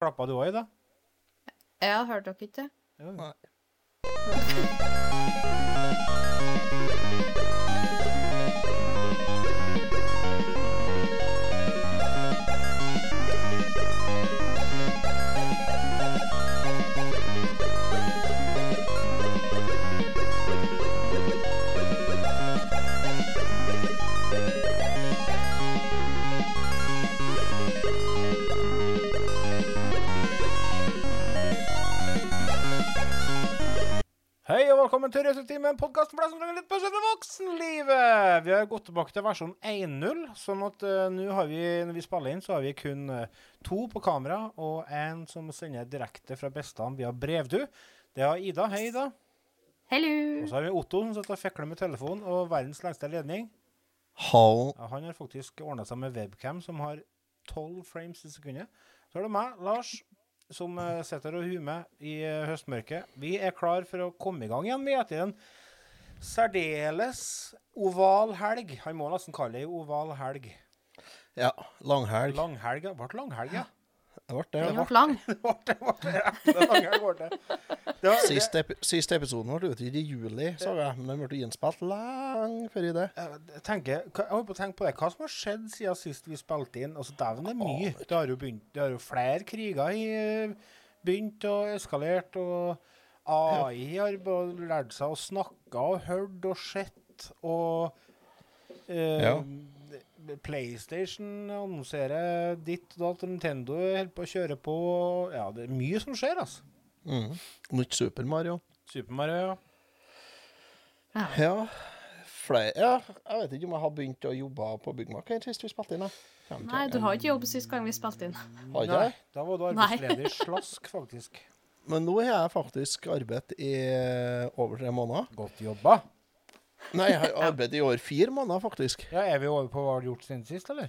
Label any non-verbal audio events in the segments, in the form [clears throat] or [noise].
Klappa du òg i, da? Ja, hørte dere ikke? Jo. Nei. Og velkommen til Resetime, en podkast for deg som trenger litt pause fra voksenlivet. Vi har gått tilbake til versjon 1.0, sånn at uh, nå har vi, når vi spiller inn, så har vi kun uh, to på kamera og en som sender direkte fra Bestan via Brevdu. Det er Ida. Hei, Ida. Hello! Og så har vi Otto som sitter og fikler med telefonen og verdens lengste ledning. Hall. Ja, han har faktisk ordna seg med webcam som har 12 frames i sekundet. Så er det meg, Lars, som eh, sitter og humer i eh, høstmørket. Vi er klar for å komme i gang igjen med etter en særdeles oval helg. Han må nesten kalle det oval helg. Ja, langhelg. Langhelg, ja. Ble langhelg, ja? Det ble det. Den ble lang. [laughs] Det ble det. ble det. Det langhelg ble det. Det var- det- Siste, siste episoden ble utgitt i juli, så jeg. Men den ble innspilt lenge før i det. Jeg tenker, jeg holder på å tenke på det. Hva som har skjedd siden sist vi spilte inn? Altså, Dæven, det er mye. Det har jo begynt, det har jo flere kriger i, begynt og eskalert. Og AI har lært seg å snakke og hørt og sett. Og eh, Ja. PlayStation annonserer ditt og datt. Nintendo holder på å kjøre på. Ja, det er mye som skjer, altså. Mm. Nytt Super Mario. Super Mario, ja. Ja, flere Ja, jeg vet ikke om jeg har begynt å jobbe på byggmaker sist vi spilte inn. Nei, du har ikke jobb sist gang vi spilte inn. Har ikke Nei, jeg? da var du arbeidsledig slask, faktisk. Men nå har jeg faktisk arbeidet i over tre måneder. Godt jobba. Nei, jeg har arbeidet i over fire måneder, faktisk. Ja, Er vi over på hva du har gjort siden sist, eller?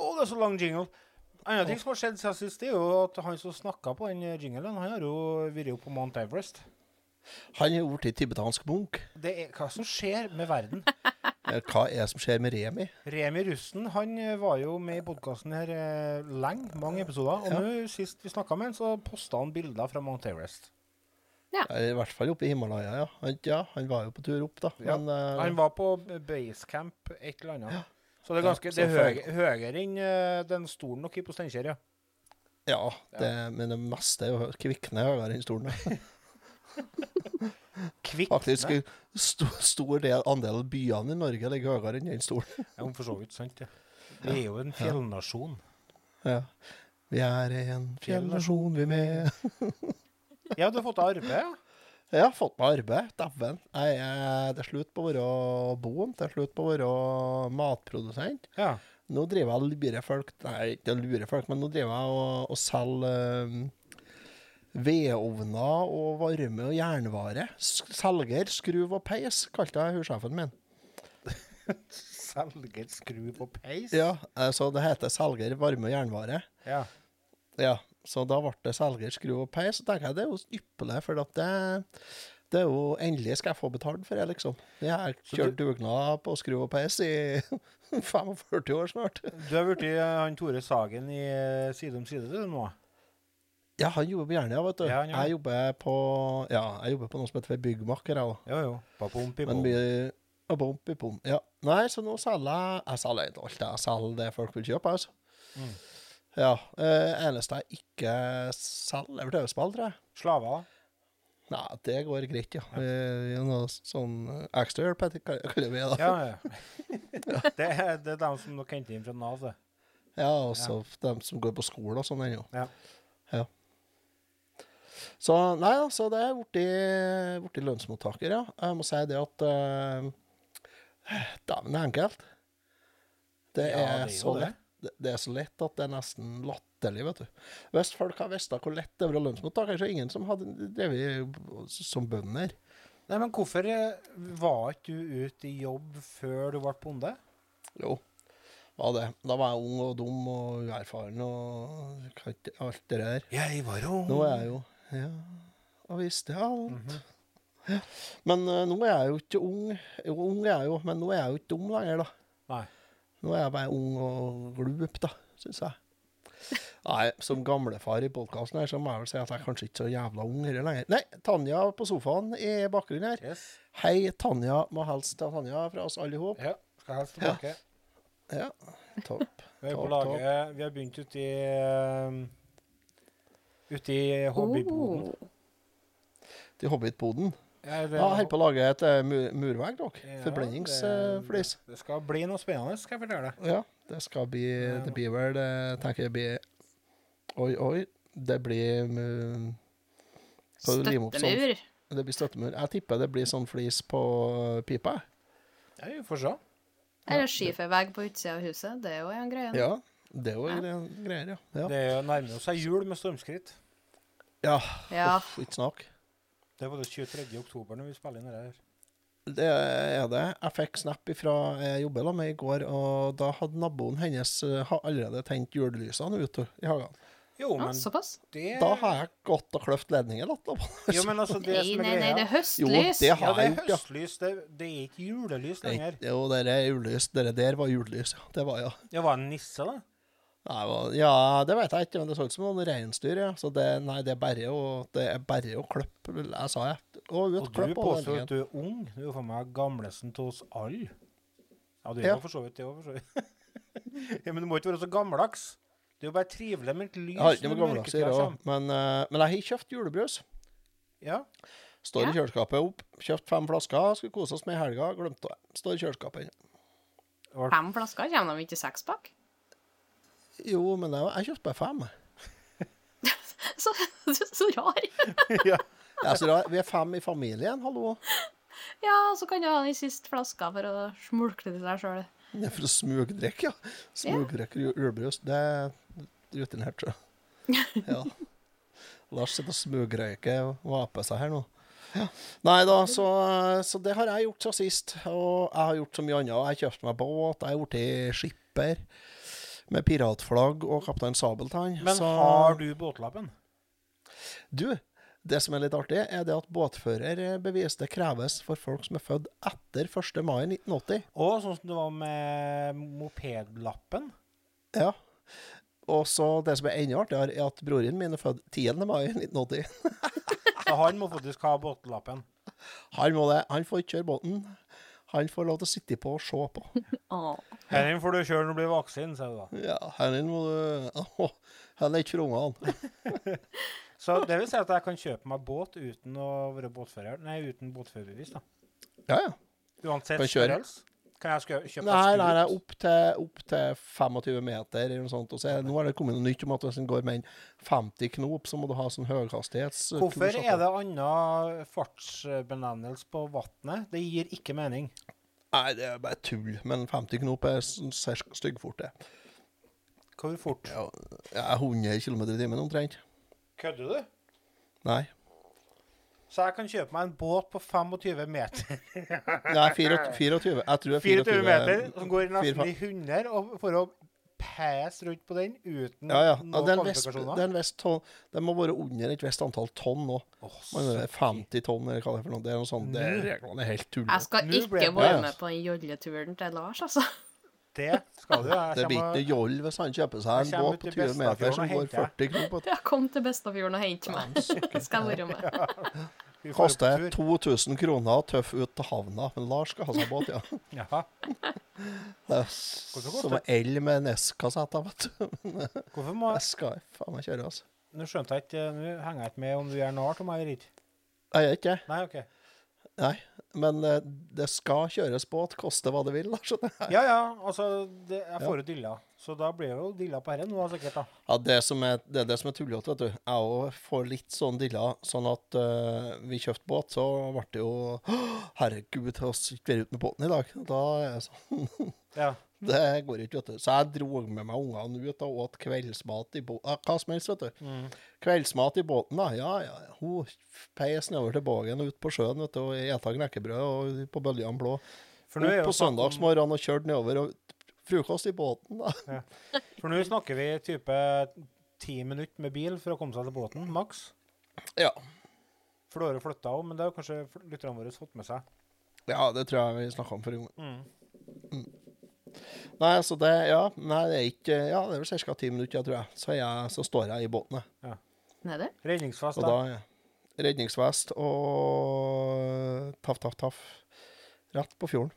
Å, det er så lang jingle. Annen ting som har skjedd siden sist, er jo at han som snakka på den jinglen, han har jo vært oppe på Mount Everest. Han er blitt tibetansk munk. Det er hva som skjer med verden. [laughs] Hva er det som skjer med Remi? Remi Russen han eh, var jo med i podkasten her eh, lenge, mange episoder. Og Ja. nå sist vi snakka med han, så posta han bilder fra Mount Everest. Er I hvert fall oppe i Himalaya, ja. Han, ja, han var jo på tur opp, da. Ja, Men uh, Han var på basecamp et eller annet. Så det er ganske, det er høy, høyere enn eh, den stolen dere på Steinkjer, ja. ja, det, men det meste er jo kvikne høyere enn stolen. [laughs] Kvikne. Faktisk st stor del, andel av byene i Norge ligger høyere enn den stolen. [laughs] Ja, for så vidt sant, det. Vi er jo en fjellnasjon. Ja. Vi er en fjellnasjon, vi med. [laughs] Ja, du har fått arbeid, ja? Jeg har fått meg arbeid, dæven. Jeg er- Det er slutt på å være bonde, det er slutt på å være matprodusent. Ja. Nå driver jeg og lurer folk Nei, ikke lurer folk, men nå driver jeg og, og selger um, vedovner og varme og jernvare. Selger, skruv og peis, kalte jeg hussjefen min. [laughs] Selger skruv og peis? Ja, eh, Så det heter selger, varme og jernvare. Ja. Ja, Så da ble det selger, skru og peis. Så tenker jeg det er jo ypperlig, for at det, det er jo Endelig skal jeg få betalt for det, liksom. Jeg har kjørt dugnad på skru og peis i 45 år snart. Du har blitt han Tore Sagen i eh, Side om side, du nå? Ja, han jobber på Jernia, vet du. Ja, jeg, jobber på, ja, jeg jobber på noe som heter byggmaker, jeg. Jo, jo. På pump i pump. og bump i pump. Ja. Nei, så nå selger jeg Jeg selger ikke alt, jeg selger det folk vil kjøpe, altså. Mm. Ja. Eh, eneste jeg ikke selger, er TV-spill, tror jeg. Slaver? Nei, det går greit, ja. Eh, noe sånn eh, heter det, kaller vi det. Ja, [laughs] ja. Det er, det er dem som dere henter inn fra Nav, det. Ja, og så dem som går på skole og sånn ennå. Ja. Ja. Så nei, altså, det er blitt lønnsmottaker, ja. Jeg må si det at uh, Dæven, det er enkelt. Det Ja, er, det er så lett. Det, er så lett at det er nesten latterlig, vet du. Hvis folk har visst hvor lett det er å være lønnsmottaker, så er det ingen som hadde drevet som bønder. Nei, men hvorfor eh, var ikke du ute i jobb før du ble bonde? Jo, var det. Da var jeg ung og dum og uerfaren og alt det der. Jeg var ung. Nå er jeg jo Ja, og visste alt. Mhm. ja. Men uh, nå er jeg jo ikke ung. Jo, ung er jeg jo, men nå er jeg jo ikke dum lenger, da. Nei. Nå er jeg bare ung og glup, da, syns jeg. Nei, som gamlefar i podkasten her, så må jeg vel si at jeg er kanskje ikke så jævla ung her lenger. Nei, Tanja på sofaen i bakgrunnen her. Yes. Hei, Tanja. Må hilse til Tanja fra oss alle sammen. Ja, skal helst tilbake. Ja, topp. [laughs] Vi er på Topp, laget Vi har begynt ute i uh, Ute i hobbyboden. Oh. Til Hobbitboden. Ja, holder på å lage et mur mu- murvegg, dere. Ja, Forblendingsflis. Det, det skal bli noe spennende, skal jeg fortelle deg. Ja, det skal bli Det blir vel det tenker jeg blir Oi, oi. Det blir sånn? Støttemur. Det blir støttemur. Jeg tipper det blir sånn flis på pipa. Ja, vi får se. Eller skifervegg på utsida av huset. Det er jo en greie. Ja, det er jo Ja. greie, ja. Ja, Det er nærmer seg jul med stormskritt. ja. Ja. Uff, ikke snakk. Det var det 23. oktober når vi spiller inn det her. Det er det. Jeg fikk snap fra jeg jobber da med i går, og da hadde naboen hennes eh, ha- allerede tent julelysene ute i hagen. Jo, Ja, men såpass? det Da har jeg gått og kløft ledningen da. [laughs] Jo, men altså, det Nei, som er nei, nei, det er er Jo, høstlys. har Ja, det er gjort, ja. høstlys. Det, det er ikke julelys lenger. Det, Jo, det er julelys. Det der var julelys, ja. Det var ja. Det var en nisse, da. Nei, ja, det vet jeg ikke, men det så ut som noen reinsdyr, ja. Så det, nei, det er bare å, det er bare å klippe, jeg sa jeg. Og, ut, Og du påstår at du er ung. Du er jo for meg gamlesen til oss alle. Ja, du er Ja. for så vidt det òg, for så vidt. [laughs] ja, men du må ikke være så gammeldags. Det er jo bare trivelig med et lys. Jeg har ikke noe gammeldags i det òg, men, uh, men jeg har kjøpt julebrus. Ja. Står i kjøleskapet opp. Kjøpt fem flasker, skulle kose oss med i helga. Glemte det. Står i kjøleskapet ennå. Fem flasker, kommer de ikke i sekspakk? Jo, men jeg, jeg kjøpte bare fem. [laughs] Så, så rar. [laughs] ja. Ja, så da, vi er fem i familien, hallo. Ja, så kan du ha den siste flaska for å smulke til deg sjøl. Er for å smugdrikke, ja. Smugdrikke ju- julebrus. Det er rutinert, tror jeg. Ja. Lars sitter og smugrøyker og vaper seg her nå. Ja. Nei da, så, så det har jeg gjort så sist. Og jeg har gjort så mye annet. Jeg kjøpte meg båt, jeg har blitt skipper med piratflagg og Kaptein Sabeltann. Men så, har du båtlappen? Du, det som er litt artig, er det at båtførerbevis det kreves for folk som er født etter 1. mai 1980. Og sånn som det var med mopedlappen. Ja. Og så det som er enda artigere, er at broren min er født 10. mai 1980. [laughs] Så han må faktisk ha båtlappen. Han må det. Han får ikke kjøre båten. Han får lov til å sitte på og se på. [laughs] Her Denne får du kjøre når du blir voksen, sier du da. Ja, her må du Åh, Han er ikke for ungene. [laughs] Så det vil si at jeg kan kjøpe meg båt uten å være båtfører. Nei, uten båtførerbevis, da. Ja, ja. Uansett størrelse. Kan jeg kjøpe Nei, meg nei, nei opp, til, opp til 25 meter eller noe sånt. Og så er, nå har det kommet noe nytt om at hvis en går med en 50 knop, så må du ha sånn høyhastighets... Hvorfor er det annen fartsbenevnelse på vannet? Det gir ikke mening. Nei, det er bare tull. Men 50 knop er styggfort, det. Hvor fort? Ja, ja, 100 km i timen omtrent. Kødder du? Nei. Så jeg kan kjøpe meg en båt på 25 meter. [laughs] Nei, 24. 24. Jeg tror det er 24 meter, som går nesten i 100, og for å pæse rundt på den uten Ja, ja. ja noen vest, kvalifikasjoner. er vest det må være under et visst antall tonn nå. Så 50 tonn, eller hva det er for noe. Det er noe sånt. Det er reglene er helt Jeg skal ikke være med på den jolleturen til Lars, altså. Det skal du. Jeg Det blir ikke joll hvis han kjøper seg en båt på 20 meter som går går henter 40 knop. Jeg kom til Bestafjorden og hente meg. Jeg [laughs] skal være med. [laughs] Koster 2000 kroner tøff ut til havna. Men Lars skal ha seg båt, ja. ja. Det er som en el med NES-kassetter, vet du. Hvorfor må Jeg skal faen meg kjøre, altså. Nå skjønte jeg ikke Nå henger jeg ikke med om du er nart om jeg er ikke. Jeg gjør ikke det. Nei, Men eh, det skal kjøres båt, koste hva det vil. skjønner jeg. Ja, ja. Altså, det, jeg får jo dilla. Så da blir det jo dilla på dette nå, sikkert. da. Ja, det, som er, det er det som er tullete, vet du. Jeg òg får litt sånn dilla. Sånn at uh, vi kjøpte båt, så ble det jo [gasps] Herregud, vi skal ute med båten i dag. Da er jeg sånn [laughs] Ja. Det går ikke, vet du. Så jeg dro med meg ungene ut og åt kveldsmat i båten. Hva som helst, vet du. Mm. Kveldsmat i båten, da. Ja, ja. ja. Hun peis nedover til Bågen og ut på sjøen vet du, og eta knekkebrød og på bølgene blå. For Opp på søndagsmorgenen og kjørte nedover og frokost i båten, da. For nå snakker vi type ti minutter med bil for å komme seg til båten, maks. Ja. For da har du flytta òg, men det har kanskje lytterne våre fått med seg. ja, det tror jeg vi snakka om forrige gang. Mm. Nei, altså det Ja, nei, det er ikke Ja, det er vel ca. ti minutter, tror jeg. Så, jeg, så står jeg i båten, jeg. Nede? Redningsfest, Og da. da redningsvest og taff, taff, taff. Rett på fjorden.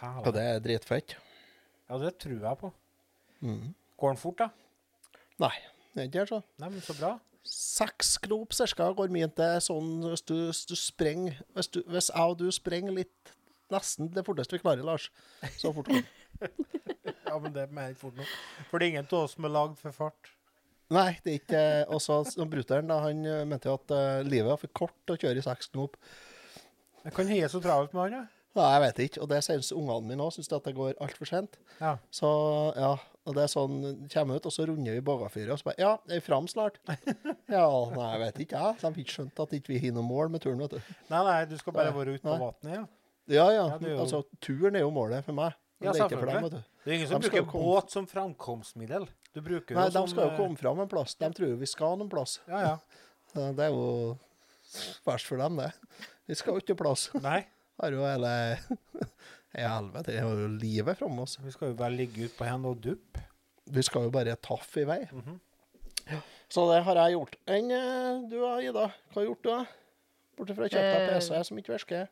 Herlig. Og det er dritfett. Ja, det tror jeg på. Mm. Går den fort, da? Nei, det er ikke det, så. Nei, men så bra. Seks knop ca. går min til sånn hvis du, hvis du sprenger Hvis, du, hvis jeg og du sprenger litt Nesten det forteste vi klarer, Lars. Så fort kom. [laughs] Ja, men det er ikke fort nok. For det er ingen av oss som er lagd for fart. Nei, det er ikke Og så brutter'n, han eh, mente jo at uh, livet var for kort til å kjøre i seks knop. Jeg kan heie så travelt med han, ja. Nei, jeg vet ikke. Og det syns ungene mine òg, syns at det går altfor sent. ja. Så ja, og det er sånn Kommer ut, og så runder vi Bågafyret, og så bare Ja, er vi fram snart? [laughs] Ja, nei, jeg vet ikke, jeg. De har ikke skjønt at ikke vi ikke har noe mål med turen, vet du. Nei, nei, du skal bare være ute på vannet, ja. Ja, ja. Ja, jo- Altså, turen er jo målet for meg. Ja, det er for dem, selvfølgelig. Det er ingen som De bruker komme- båt som framkomstmiddel. Du bruker Nei, jo de som skal jo eh, komme fram en plass. De tror jo vi skal noen plass. Ja, ja. [laughs] Det er jo verst for dem, det. Vi skal jo ikke noe plass. Nei, [laughs] Har jo hele [laughs] I helvete, det er jo livet framme oss. vi skal jo bare ligge ute på hendene og duppe. Vi skal jo bare taffe i vei. Mhm. Så det har jeg gjort. Enn eh, du da, Ida? Hva har gjort du, da? Bortsett fra å kjøpe deg Eh, PC som ikke virker.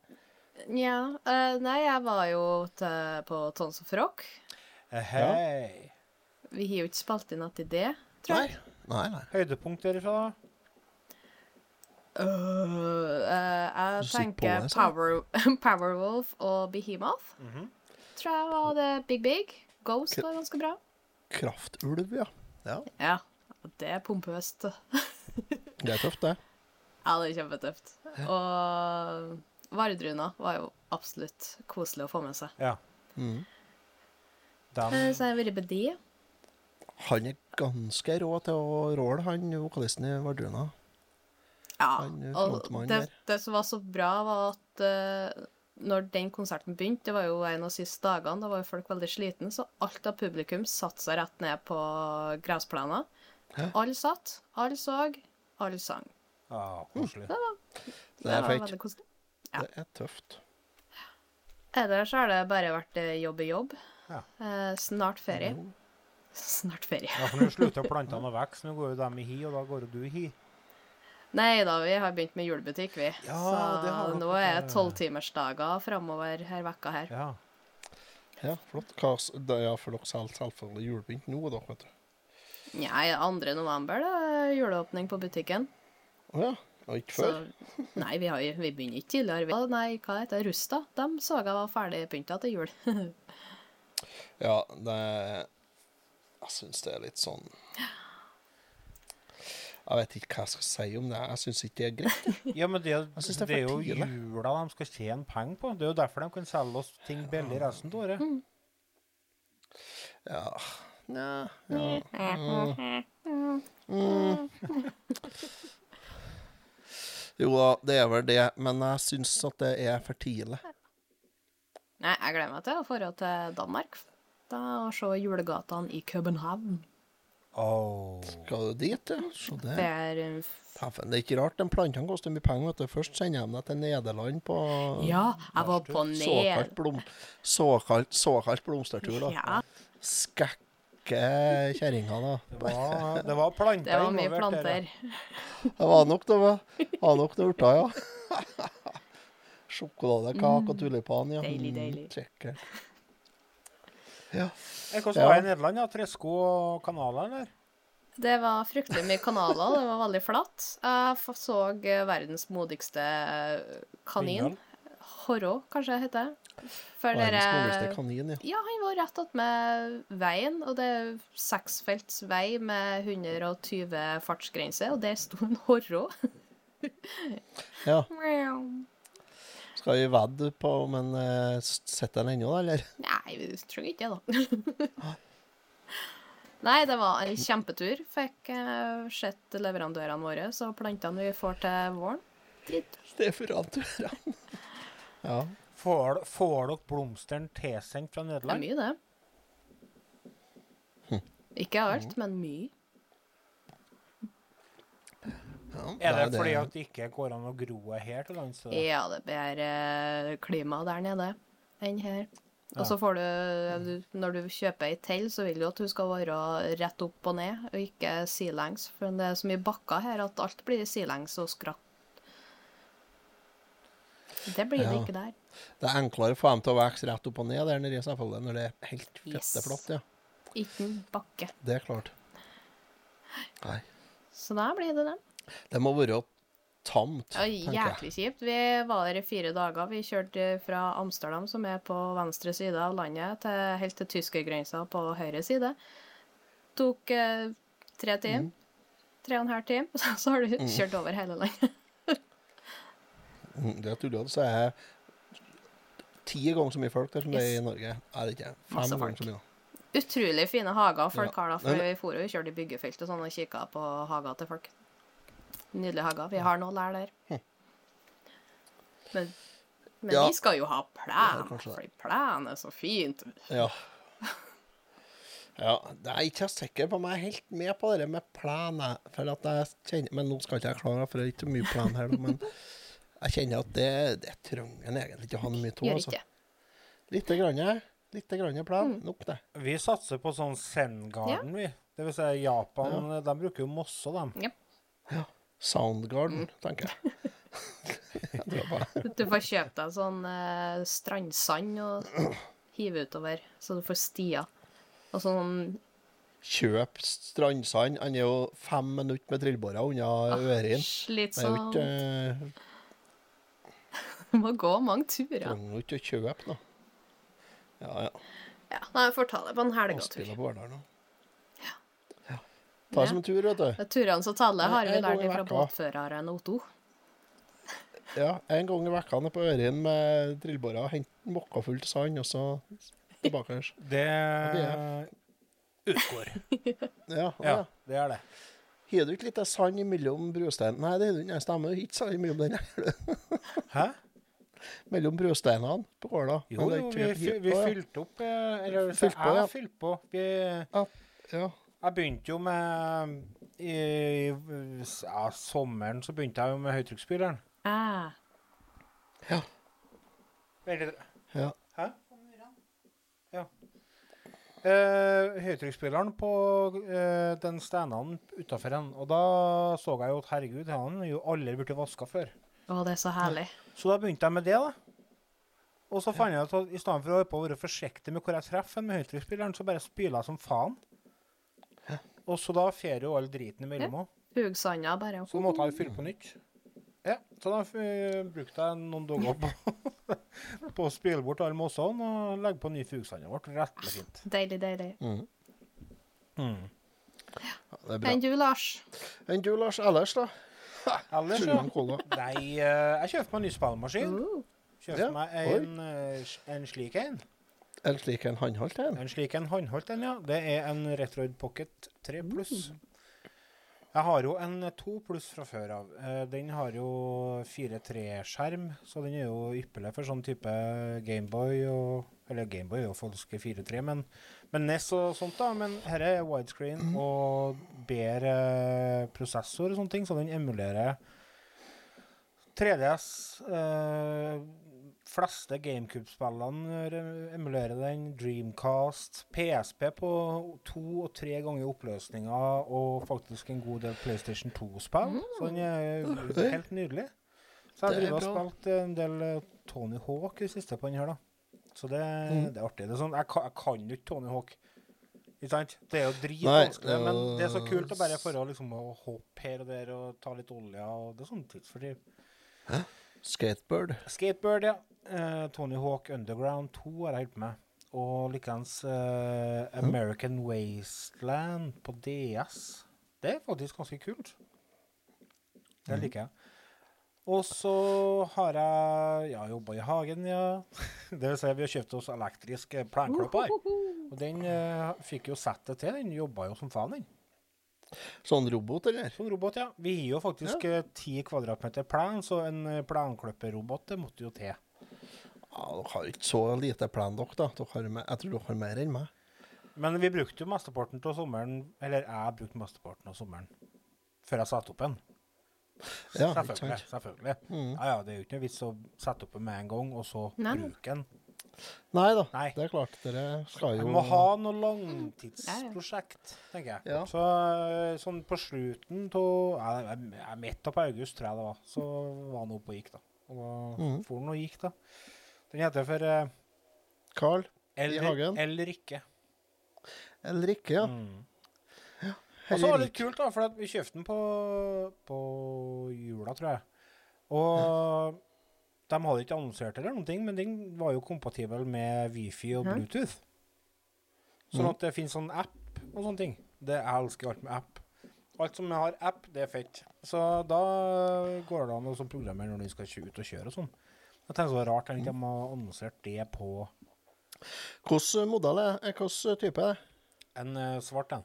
Nja. uh, nei, jeg var jo til, på Tons of Rock. Eh, Hei. Vi har jo ikke spilt inn etter det, tror Nei. jeg. Nei, nei. Høydepunkt derifra, da? Eh, jeg tenker det. Power, [laughs] Powerwolf og Behemoth. Mhm. Tror jeg var det Big Big. Ghost K- var ganske bra. Kraftulv, ja. ja. Ja, det er pompøst. [laughs] Det er tøft, det. Ja, det er kjempetøft. Og Vardruna var jo absolutt koselig å få med seg. Ja. Mm. Den Eh, Så jeg har vært på det. Han er ganske rå til å råle, han vokalisten i Vardruna. Ja, Han og det, det som var så bra, var at uh, når den konserten begynte, det var jo en av de siste dagene, da var jo folk veldig slitne, så alt av publikum satte seg rett ned på gressplenen. Alle satt, alle så, alle sang. Ja, koselig. Det er var veldig koselig. Ja. Det er tøft. Ellers har det bare vært eh, jobb i jobb. Ja. Eh, snart ferie. Jo. Snart ferie. Ja, for nå slutter plantene å [laughs] vokse. Nå går jo dem i hi, og da går jo du i hi. Nei da, vi har begynt med julebutikk, vi. Ja, så det nå er det tolvtimersdager framover her vekka her. Ja. Ja, flott. Hva, er da, ja, for dere selvfølgelig julepynt nå, da, vet du. Nei, 2. november det er juleåpning på butikken. Å ja. Og ikke Så, før? nei, vi, har, vi begynner ikke tidligere. Vi, nei, hva heter det? Rusta? De så jeg var ferdig pynta til jul. [laughs] Ja, det Jeg syns det er litt sånn Jeg vet ikke hva jeg skal si om det. Jeg syns ikke det er greit. ja, men det, det er det er jo tidlig. jula de skal tjene penger på. Det er jo derfor de kan selge oss ting billig resten av året. Ja. Ja. ja. Mm. Mm. [laughs] Jo da, det er vel det, men jeg syns at det er for tidlig. Nei, jeg gleder meg til å dra til Danmark. Da og se julegatene i København. Oh. Skal du dit, ja? Se Det det. er eh, det er ikke rart. De plantene koster mye penger. vet du. Først sender de deg til Nederland på Ja, jeg var på såkalt, ned... blom, såkalt, såkalt blomstertur. da. Ja, Skekke kjerringa, da. Det var, det var planter det var mye der, planter. Det var nok det, var. Nok det urta, ja. Sjokoladekake og tulipan, ja. Deilig, Mm, deilig. Sikkert. Ja. Eh, Hvordan var det i Nederland? Ja? Tresko og kanaler, eller? Det var fryktelig mye kanaler, det var veldig flatt. Jeg så eh, verdens modigste eh, kanin. Horro, kanskje det heter. For Verdens modigste kanin, ja. Ja, han var rett attmed veien, og det er seksfelts vei med 120 fartsgrense, og der sto en horro. ja. Skal vi vedde på om han uh, sitter den ennå, eller? Nei, vi trenger ikke det, da. [laughs] Nei, det var en kjempetur. Fikk uh, sett leverandørene våre, så plantene vi får til våren. Leverandørene. Er [laughs] ja. Får, får dere blomstene tilsendt fra Det er mye, det. Ikke alt, men mye. ja. Er det det fordi at det ikke går an å gro her til lands? Ja, det er bedre klima der nede enn her. Og så får du, du Når du kjøper ei tell, så vil du at hun skal være rett opp og ned, og ikke sidelengs. For det er så mye bakker her at alt blir sidelengs og skratt. Det blir det Ja. ikke der. Det er enklere å få dem til å vokse rett opp og ned der nede, selvfølgelig, når det er helt Yes. fitteflatt. Ja. Ikke bakke. Det er klart. Nei. Så da blir det den. Det må være tamt, Ja, tenker jeg. jæklig kjipt. Vi var der i fire dager. Vi kjørte fra Amsterdam, som er på venstre side av landet, til, helt til tyskergrensa på høyre side. Tok eh, tre timer. Tre og en halv time. [laughs] Så har du kjørt over hele landet. [laughs] Mm, Det er tullete. Så er jeg ti ganger så mye folk der som det er i Norge. Er det ikke? Fem Masse ganger så mye. Utrolig fine hager folk Ja. har, da. For vi for jo kjørte i byggefelt og sånn og kikka på hager til folk. Nydelige hager. Vi har noe lær der. Men, men Ja. vi skal jo ha plen, for plen er så fint. Ja. Ja, det er ikke jeg sikker på om jeg er helt med på det med plen. For at jeg kjenner, men nå skal ikke jeg klare, for det er ikke mye plen her. Men jeg kjenner at det, det trenger en egentlig ikke å ha noe mye av. Altså. Litt grann, litt grann plen. Nok det. Vi satser på sånn Zen-garden, vi. Det vil si Japan, de bruker jo mosse, de. Soundgarden, Mm. tenker jeg. [laughs] jeg. Du får kjøpe deg sånn eh, strandsand og hive utover, så du får stier. Og sånn Kjøp strandsand. Han er jo fem minutter med trillbåra unna Ørin. Det er jo slitsomt. ikke eh, [laughs] Må gå mange turer. Trenger jo ikke å kjøpe noe. Ja, ja. Ja, nei, jeg får ta det på en helgetur. På nå. Ja. Ta det som en tur, vet du. Det er Turene som teller, har vi lært fra båtføreren Otto. Ja, En gang i vekka nede på Ørin med drillbåra, hente mokka fullt av sand, og så tilbake. [laughs] Det utgår. [laughs] Ja, Ja, ja. det er det. Har du ikke litt sand imellom brosteinen? Nei, det har du ikke. Stemmer. Ikke sand imellom den. Hæ? Mellom brosteinene på Åla. Jo, jo, vi, vi fylte opp eh, Eller Fylt på, jeg ja. har fylt på. Vi, Ja. jeg begynte jo med I, ja, sommeren så begynte jeg jo med høytrykksspyleren. Ah, Ja. Veldig ja. Hæ? Ja. Eh, høytrykksspyleren på eh, den steinene utafor en. Og da så jeg jo at herregud, han er jo aldri blitt vaska før. Å, det er så herlig. Så da begynte jeg med det, da. Og så fant jeg ut at i stedet for å på å være forsiktig med hvor jeg treffer med høytrykksspilleren, så bare spyler jeg som faen. Og så da fer jo all driten imellom òg. Hugsanda bare. Så måtte jeg fylle på nytt. Ja, så da brukte jeg noen dager på, [laughs] på å spyle bort alle mossene og legge på ny fugsand. Det ble rettelig fint. Deilig, deilig. Mm. Mm. ja. Det er bra. Enn du, Lars? Enn du, Lars, ellers, da? Ellers, ja. Nei, eh, jeg kjøpte meg en ny spillmaskin. Uh, Kjøpte Ja, meg en, eh, en slik en. En slik en håndholdt en? En slik en håndholdt en, ja. Det er en Retroid Pocket 3 pluss. Jeg har jo en 2 pluss fra før av. Eh, Den har jo 4-3-skjerm, så den er jo ypperlig for sånn type Gameboy og Eller Gameboy er jo falske 4-3, men, men NES og sånt, da. Men her er widescreen og bedre prosessor og sånne ting, så den emulerer 3DS. Eh, fleste GameCube-spillene re- emulerer den. Dreamcast, PSP på to og tre ganger oppløsninga, og faktisk en god del PlayStation 2-spill. Så den er helt nydelig. Så jeg er driver og spilt en del eh, Tony Hawk i det siste på den her, da. Så det, Mm. det er artig. Det er sånn, jeg, kan, jeg kan jo ikke Tony Hawk. Ikke sant? Det er jo dritvanskelig, men det er så øh, kult å bare få liksom, å hoppe her og der og ta litt olje. og Det er sånn tidsfordriv. Skateboard. Skateboard, ja. Uh, Tony Hawk Underground 2 har jeg holdt med. Og likeens uh, American Wasteland på DS. Det er faktisk ganske kult. Det Mhm. liker jeg. Og så har jeg ja, jobba i hagen, ja. Det vil si, vi har kjøpt oss elektrisk eh, plenklipper. Og den eh, fikk jo sette til. Den jobba jo som faen, den. Sånn robot, eller? Sånn robot, ja. Vi har jo faktisk ti ti kvadratmeter plen, så en eh, det måtte jo til. Ja, Dere har ikke så lite plen, dere, da. Dere har, jeg tror dere har mer enn meg. Men vi brukte jo mesteparten av sommeren Eller jeg brukte mesteparten av sommeren før jeg satte opp en. Ja, selvfølgelig. selvfølgelig. Mm. Ja, ja, det er jo ikke noe vits å sette opp en med en gang, og så Nei, bruke den. Nei da, Nei. det er klart. Dere skal Vi må ha noe langtidsprosjekt, tenker jeg. Ja. Så eh, sånn på slutten av ja, midt på august, tror jeg det var. Så var han oppe og gikk, da. Og da Mhm. for han og gikk, da. Den heter for Carl Carl eller, hagen? eller ikke. eller ikke, ja. Mm. Og så var det litt kult, da, for vi kjøpte den på, på jula, tror jeg. Og de hadde ikke annonsert eller noen ting, men den var jo kompatibel med Wifi og. Bluetooth. Sånn Mhm. at det finnes sånn app og sånne ting. Det, jeg elsker alt med app. Alt som har app, det er fett. Så da går det an å sånn programmere når de skal ut og kjøre og sånn. Jeg tenker så rart at de ikke har annonsert det på Hvilken modell er det? Hvilken type er det? en eh, svart en.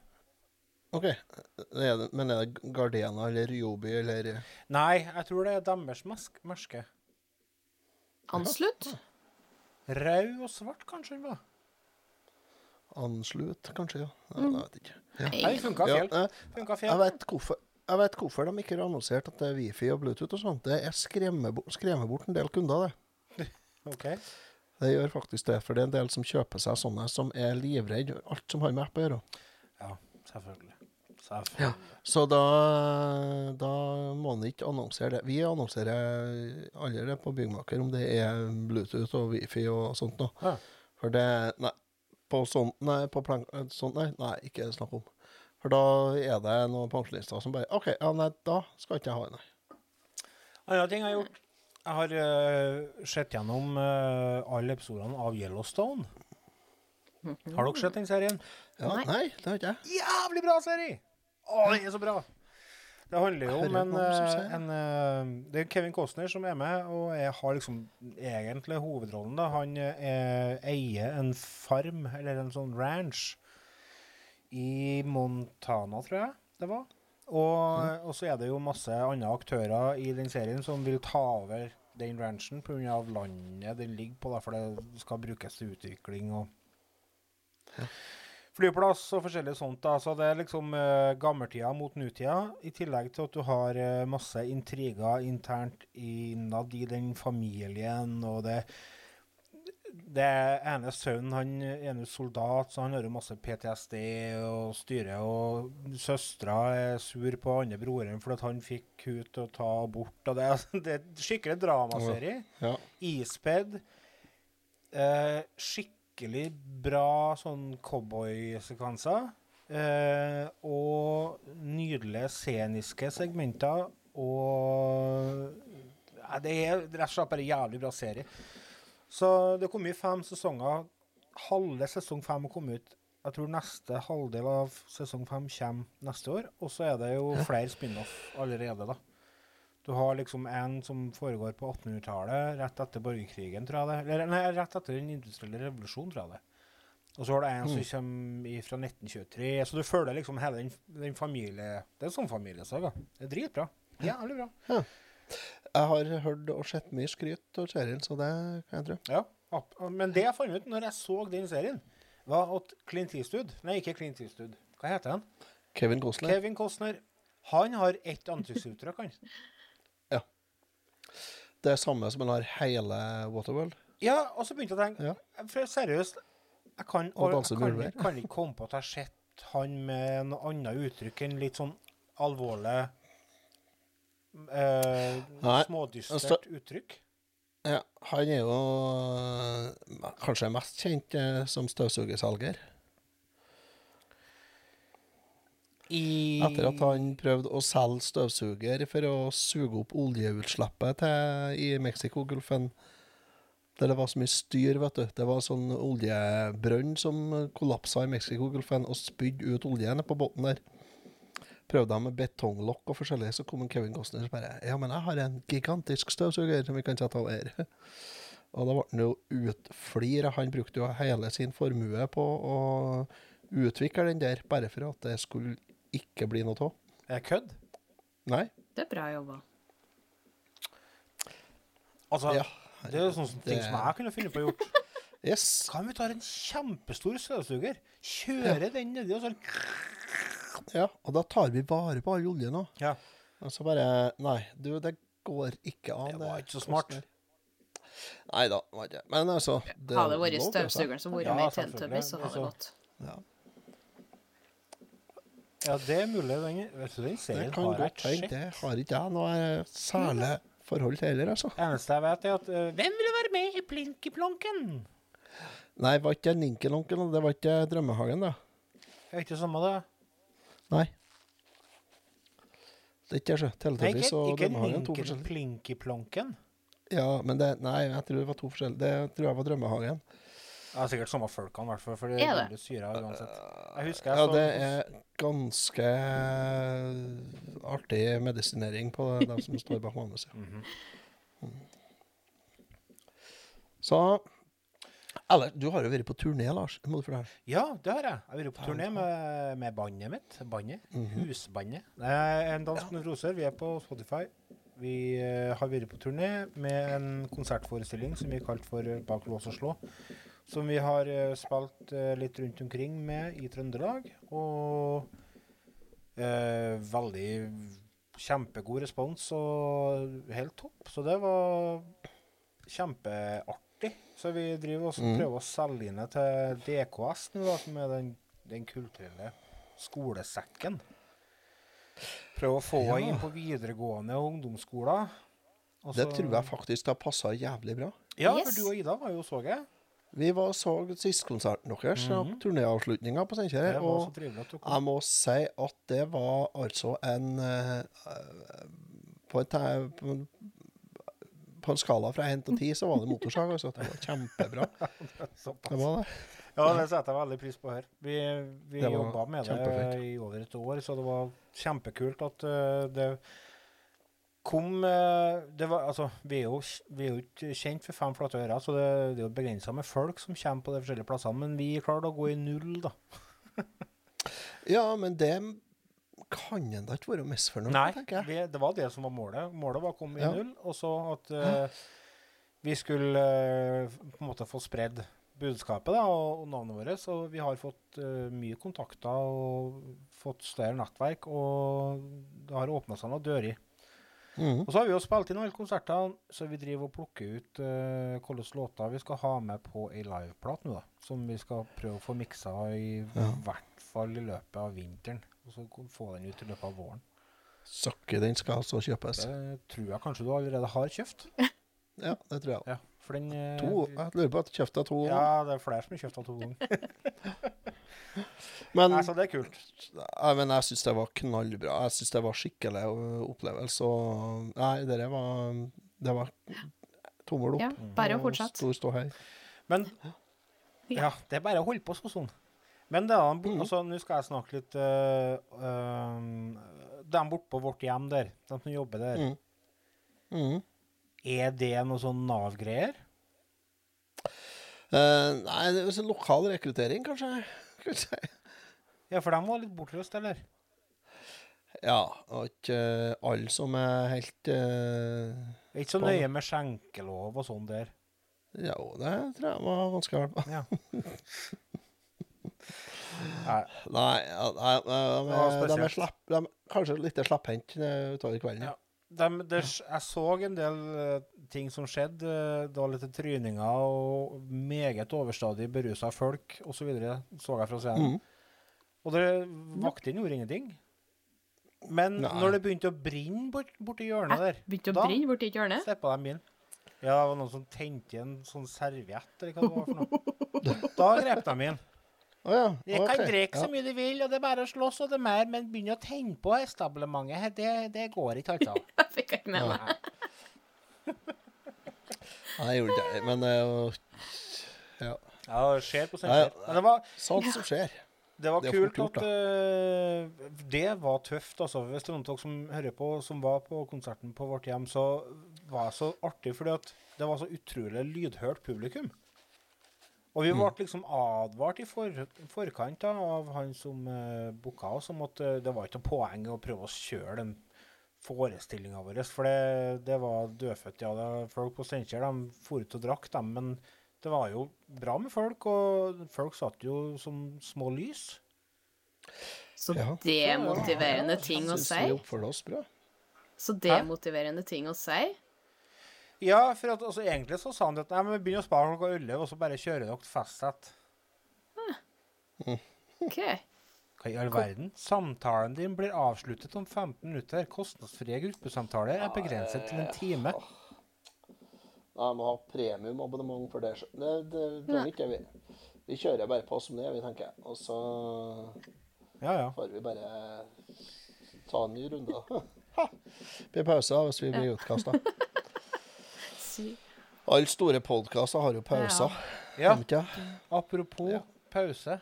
OK. Er det, men er det Gardena eller Ryobi eller Nei, jeg tror det er deres merke. Anslutt? Rød og svart, kanskje den var. Anslut, kanskje? ja. ja Mm. Jeg vet ikke. Nei, Nei. det funka Ja, feil. jeg, jeg, vet hvorfor, jeg vet hvorfor de ikke har annonsert at det er Wifi og Bluetooth og sånt. Det er skremmer bort, skremmer bort en del kunder, det. [laughs] OK. Det gjør faktisk det, for det er en del som kjøper seg sånne som er livredd alt som har med app å gjøre. Ja, selvfølgelig. Selvfølgelig. Så da, da må han ikke annonsere det. Vi annonserer allerede på Byggmaker om det er Bluetooth og Wifi og sånt noe. Ja. For det Nei, på sånt, Nei, på plank... sånt, nei, nei, ikke snakk om. For da er det noen pensjonister som bare OK, ja, nei, da skal ikke jeg ha en, nei. Andre ting jeg har gjort Jeg har uh, sett gjennom uh, alle episodene av Yellowstone. Har dere sett den serien? Ja, Nei. nei, det har ikke jeg. Jævlig bra serie! Å, den er så bra! Det handler jo om en, eh, en eh, Det er Kevin Costner som er med, og jeg har liksom egentlig hovedrollen. da. Han eh, eier en farm, eller en sånn ranch, i Montana, tror jeg det var. Og, og så er det jo masse andre aktører i den serien som vil ta over den ranchen pga. landet den ligger på, da, for det skal brukes til utvikling og flyplass og forskjellig sånt. da, Så det er liksom uh, gammeltida mot nutida, i tillegg til at du har uh, masse intriger internt innad i den familien, og det det ene sønnen han er jo soldat, så han har jo masse PTSD og styre. Og søstera er sur på andre broren fordi at han fikk hun til å ta abort. Og det, [laughs] det er skikkelig dramaserie. Ja. Ispedd. Eh, skikkelig bra sånn cowboysekvenser. Eh, og nydelige sceniske segmenter. Og ja, Det er rett og slett bare jævlig bra serie. Så det kom i fem sesonger. Halve sesong fem har kommet ut. Jeg tror neste halvdel av sesong fem kommer neste år. Og så er det jo flere spin-off allerede, da. Du har liksom en som foregår på 1800-tallet, rett etter borgerkrigen, tror jeg det. Eller nei, rett etter den industrielle revolusjonen, tror jeg det. Og så har du en som kommer fra 1923. Så du følger liksom hele den, den familie... Det er en sånn familiesaga. Det er dritbra. Jævlig bra. Jeg har hørt og sett mye skryt av serien, så det kan jeg tro. Ja, men det jeg fant ut når jeg så den serien, var at Clint Eastwood Nei, ikke Clint Eastwood. Hva heter han? Kevin Costner. Kevin Costner. Han har ett ansiktsuttrykk, han. [laughs] Det er samme som han har hele Waterworld. Ja, og så begynte jeg å tenke Ja. For seriøst, jeg kan, Og jeg kan, kan ikke komme på at jeg har sett han med noe annet uttrykk enn litt sånn alvorlig eh, Smådystert altså- uttrykk. Ja, han er jo øh, kanskje mest kjent eh, som støvsugerselger. I Etter at han prøvde å selge støvsuger for å suge opp oljeutslippet til, i Mexicogolfen. Der det var så mye styr, vet du. Det var sånn oljebrønn som kollapsa i Mexicogolfen og spydde ut oljen på båten der. prøvde han med betonglokk og forskjellig, så kom Kevin Costner og bare Ja, men jeg har en gigantisk støvsuger som vi kan sette over. [laughs] Og da ble han jo utflira. Han brukte jo hele sin formue på å utvikle den der, bare for at det skulle ikke bli noe av. Er jeg kødd? Nei. Det er bra jobba. Altså, Ja. det er jo sånne ting det- som jeg kunne funnet på å gjort. [laughs] Yes. Hva om vi tar en kjempestor støvsuger, kjører den nedi og sånn Ja, og da tar vi vare på all oljen òg. Ja. Og så bare Nei, du, det går ikke an. Det var ikke så smart. Nei da, det var ikke Men altså det Hadde det vært lå støvsugeren som vært Ja, med i selvfølgelig. Teletubbies, så hadde det Altså, gått. Ja, Ja, det er mulig. Den, vet du, den det serien kan har jeg godt hende. Det har ikke jeg noe særlig forhold til heller, altså. Eneste jeg vet, er at uh, Hvem vil være med i Plinky-plonken? Nei, var ikke Ninkelonken, det var ikke Drømmehagen, da. Det Er ikke det samme, det? Nei. Det er ikke det, ikke, og Drømmehagen. To forskjellige. Ja, men det Nei, jeg tror det var to forskjellige. Det tror jeg var Drømmehagen. Det er sikkert samme folkene, i hvert fall. For det Er det? veldig syra uansett. Jeg husker jeg Ja, så det er ganske artig medisinering på dem som står bak manuset. [laughs] Mhm. Så Eller, du har jo vært på turné, Lars. Må du fortelle. Ja, det har jeg. Jeg har vært på turné med, med bandet mitt. Bandet. Mm Det er en dansk nevroser. Vi er på Spotify. Vi eh, har vært på turné med en konsertforestilling som vi kalte for eh, Bak lås og slå. Som vi har eh, spilt eh, litt rundt omkring med i Trøndelag. Og eh, veldig kjempegod respons og helt topp. Så det var kjempeartig. Så vi driver også Mm. prøver å selge inn det til DKS nå, da, som er den, den kulturelle skolesekken. Prøve å få Ja. inn på videregående og ungdomsskoler. Det tror jeg faktisk har passa jævlig bra. Ja, Yes. for du og Ida var jo så jeg. Vi var og så sistekonserten deres, mm -hmm. turnéavslutninga på Steinkjer. Og jeg må si at det var altså en eh, eh, på, et, på, en- skala fra 1 til 10 så var det motorsag. Altså. Det var kjempebra. [laughs] Det var det. Ja, det setter jeg veldig pris på her. Vi, vi jobba med det i over et år, så det var kjempekult at eh, det kom eh, det var, altså, vi, er jo, vi er jo ikke kjent for fem flate ører, så det, det er jo begrensa med folk som kommer på de forskjellige plassene. Men vi klarte å gå i null, da. [laughs] Ja, men det kan en da ikke være misfornøyd Nei, med, tenker jeg. vi, det var det som var målet. Målet var å komme i Ja. null, og så at uh, vi skulle uh, på en måte få spredd budskapet da, og, og navnet vårt. Så vi har fått uh, mye kontakter og fått større nettverk, og det har åpna seg noen dører. Mhm. Og så har vi jo spilt inn alle konsertene, så vi driver og plukker ut uh, hvilke låter vi skal ha med på ei liveplat nå, da. Som vi skal prøve å få miksa i Ja. hvert fall i løpet av vinteren. Og så få den ut i løpet av våren. Søkke, den skal altså kjøpes. Det tror jeg kanskje du allerede har kjøpt. Ja, det tror jeg. Ja, for den eh, To, jeg lurer på at jeg kjøpte to. ganger. Ja, det er flere som har kjøpt to ganger. [laughs] Men, Nei, så det er kult. Jeg, men jeg syns det var knallbra. Jeg syns det var skikkelig opplevelse. Og nei, det var Det var tommel opp. Ja, bare å fortsette. Stor ståhei. Men ja, det er bare å holde på sånn. Men det er de Mhm. altså, nå skal jeg snakke litt uh, De borte på vårt hjem der, de som jobber der, Mm. Mhm. Er det noe sånn Nav-greier? Uh, nei, det er sånn lokal rekruttering, kanskje. kanskje. Ja, for de var litt bortrøst, eller? Ja, og ikke uh, alle som er helt uh, Det er ikke så nøye med skjenkelov og sånn der. Jo, det tror jeg var hardt. [laughs] Ja. Nei, Nei, nei, nei de, var de, er slapp, de kanskje litt slapphendt utover kvelden. Ja. Dem- de, jeg så en del eh, ting som skjedde. eh, Det var litt tryninger og meget overstadig berusa folk osv. Så jeg fra scenen. Mm. Og det vaktene gjorde ingenting. Men Nei. når det begynte å brenne bort, borti hjørnet der, Begynte å Da- brenne borti hjørnet? steppa de inn. Ja, det var noen som tente i en sånn serviett, eller hva det var for noe. Da grep de inn. Å ja. De ok. kan drikke så Ja. mye de vil, og det er bare å slåss og det er mer, men begynne å tenne på establementet her, det, det går ikke, altså. [laughs] Jeg fikk ikke med meg. Nei, [laughs] jeg gjorde det. Men er ja. Ja, det skjer på Nei, Steinkjer. Det var sånt som skjer. Det var Det kult gjort, at uh, Det var tøft, altså. Hvis det er noen av dere som hører på, som var på konserten på vårt hjem, så var det så artig fordi at det var så utrolig lydhørt publikum. Og vi ble liksom advart i for, forkant da, av han som uh, booka oss, om at uh, det var ikke noe poeng å prøve å kjøre den forestillinga vår. For det, det var dødfødt, ja. Det, folk på Steinkjer de for ut og drakk, dem. Men det var jo bra med folk, og folk satt jo som små lys. Så Ja. demotiverende ting å si. vi oppførte oss bra. Så demotiverende ting å si. Ja, for at, altså, egentlig så sa han at nei, men vi begynner å spare klokka 11, og så bare kjører dere festsett. OK. Hva i all verden? Samtalen din blir avsluttet om 15 minutter. Kostnadsfrie gruppesamtaler er begrenset til en time. Nei, jeg må ha premiumabonnement for det. Det, det trenger ikke vi. Vi kjører bare på som det er, vi tenker. Og så Ja, ja. får vi bare ta en ny runde. [laughs] Det blir pause hvis vi blir utkasta. Sy- Alle store podkaster har jo pauser. ja. ja. Apropos Ja. pause.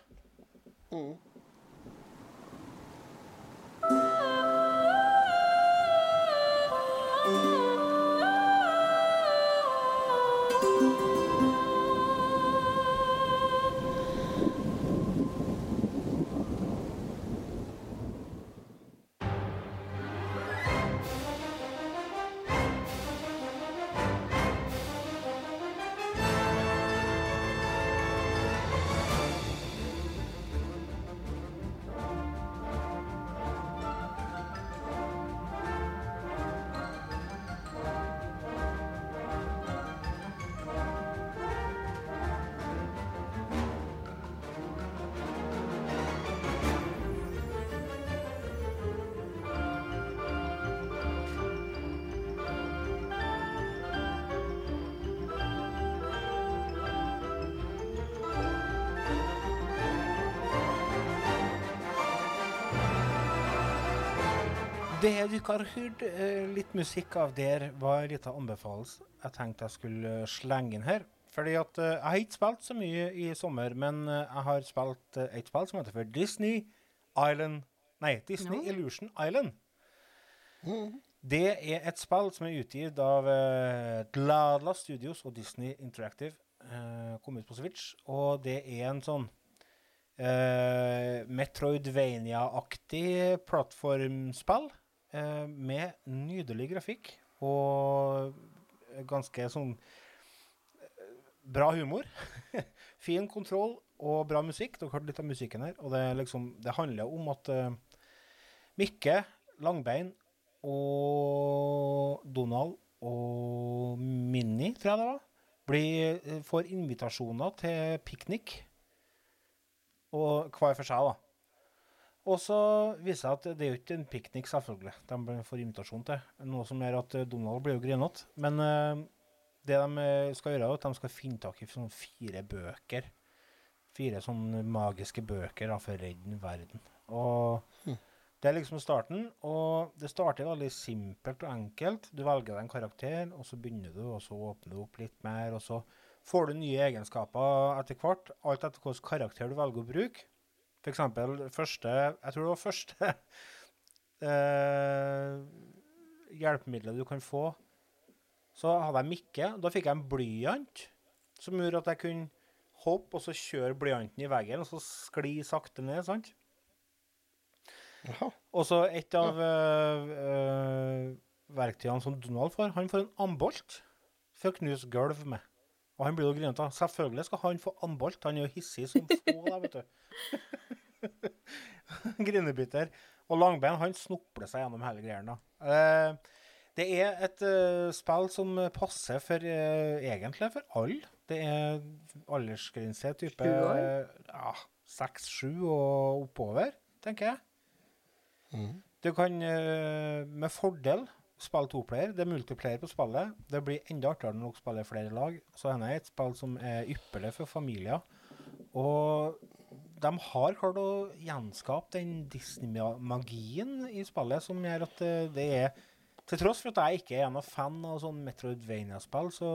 Det du har hørt eh, litt musikk av der, var en liten anbefalelse jeg tenkte jeg skulle eh, slenge inn her. Fordi at eh, Jeg har ikke spilt så mye i sommer, men jeg har spilt et spill som heter for Disney Island Nei, Disney no. Illusion Island. Det er et spill som er utgitt av eh, Glada Studios og Disney Interactive. Kom ut på Switch, og det er en sånn uh, Metroidvania-aktig plattformspill med nydelig grafikk og ganske sånn eh, bra humor. [laughs] fin kontroll og bra musikk. Dere hørte litt av musikken her. Og det, liksom, det handler om at eh, Mikke, Langbein og Donald og Minnie, tror jeg det var, blir, eh, får invitasjoner til piknik. Og hver for seg, da. Og så viser det seg at det er jo ikke en piknik, selvfølgelig. De får invitasjon til. Noe som gjør at eh, Donald blir jo grinete. Men uh, det de eh, skal gjøre, er at de skal finne tak i sånn fire bøker. Fire sånne magiske bøker da, for å redde verden. Og det er liksom starten. Og det starter veldig simpelt og enkelt. Du velger deg en karakter, og så begynner du, og så åpner du opp litt mer, og så får du nye egenskaper etter hvert. Alt etter hvilken karakter du velger å bruke. For eksempel første Jeg tror det var første [laughs] eh, hjelpemiddelet du kan få. Så hadde jeg Mikke. Da fikk jeg en blyant som gjorde at jeg kunne hoppe og så kjøre blyanten i veggen og så skli sakte ned. sant? Og så et av uh, uh, verktøyene som Donald får, han får en ambolt for å knuse gulv med. Og han blir jo grinete. Selvfølgelig skal han få anbolt. Han er jo hissig som få, der, vet du. [laughs] Grinebiter. Og Langbein han snopler seg gjennom hele greia. Eh, det er et øh, spill som passer for øh, egentlig for alle. Det er aldersgrense type ja, seks-sju og oppover, tenker jeg. Du kan eh, med fordel spille toplayer. Det er multiplayer på spillet. Det blir enda artigere når dere spiller flere lag. Så dette er et spill som er ypperlig for familier. Og de har klart å gjenskape den Disney-magien i spillet som gjør at eh, det er Til tross for at jeg ikke er noen fan av sånn Metroidvania-spill, så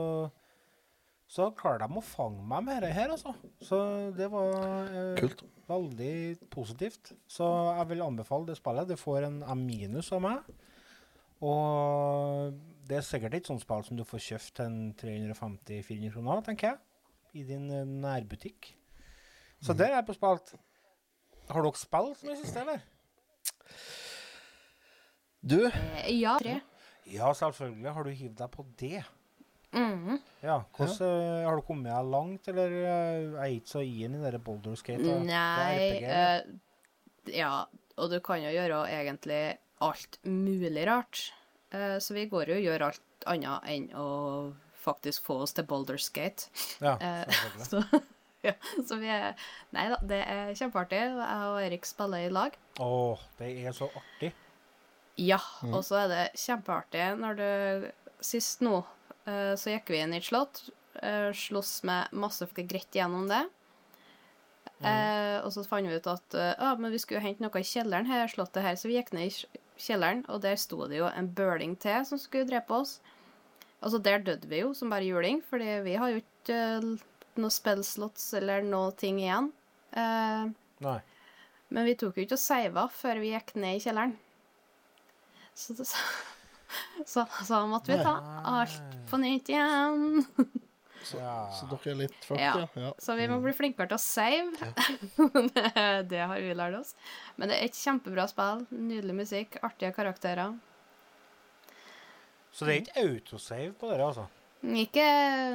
så klarer de å fange meg med dette her, altså. Så det var eh, veldig positivt. Så jeg vil anbefale det spillet. Det får en M minus av meg. Og det er sikkert ikke sånn spill som du får kjøpt til en 350-400 kroner, tenker jeg. I din eh, nærbutikk. Så der er jeg på spilt. Har dere spilt som i siste, eller? Du, Eh, Ja. Tre. Ja, selvfølgelig. Har du hivd deg på det? Mm. Ja. Hvordan, ja. har du kommet deg langt, eller eh, jeg er ikke så inn i det Boulder Skate? er Nei eh, Ja, og du kan jo gjøre egentlig alt mulig rart. Eh, så vi går jo og gjør alt annet enn å faktisk få oss til Boulders Gate. ja, eh. [laughs] Så, ja, så vi er Nei da, det er kjempeartig. Jeg og Erik spiller i lag. Å, det er så artig. Ja, og så er det kjempeartig når du Sist nå eh, så gikk vi inn i et slott, uh, sloss med masse folk greit gjennom det. Eh, og så fant vi ut at eh, ah, men vi skulle hente noe i kjelleren her, slottet her, så vi gikk ned i kjelleren, og der sto det jo en bøling til som skulle drepe oss. Altså, der døde vi jo som bare juling, fordi vi har jo ikke uh, noe spellslots eller noe ting igjen. Eh, Nei. men vi tok jo ikke og seiva før vi gikk ned i kjelleren. Så, da så, så, så måtte vi ta alt på nytt igjen. [laughs] Ja. så dere er litt fucked, Ja. ja? ja. Så vi må bli flinkere til å save. [laughs] det, det har vi lært oss. Men det er et kjempebra spill. Nydelig musikk, artige karakterer. Så det er ikke autosave på dere, altså? Ikke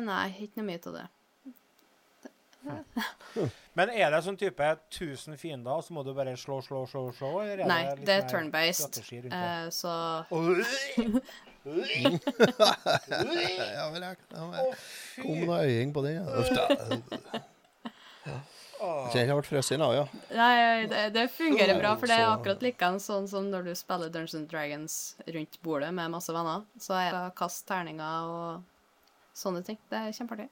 Nei, ikke noe mye av det. Men er det sånn type 1000 fiender, og så må du bare slå, slå, slå, slå? Eller er Nei, litt det er turn-based. Uh? Eh, så [laughs] ja vel, jeg ja, Kom noe øying på den. Uff da. Jeg kjenner jeg ble frosset nå, ja. Nei, det, det fungerer bra, for det er akkurat akkurat likeens sånn som når du spiller Dungeons and Dragons rundt bordet med masse venner. Så er det å kaste terninger og sånne ting. Det er kjempeartig.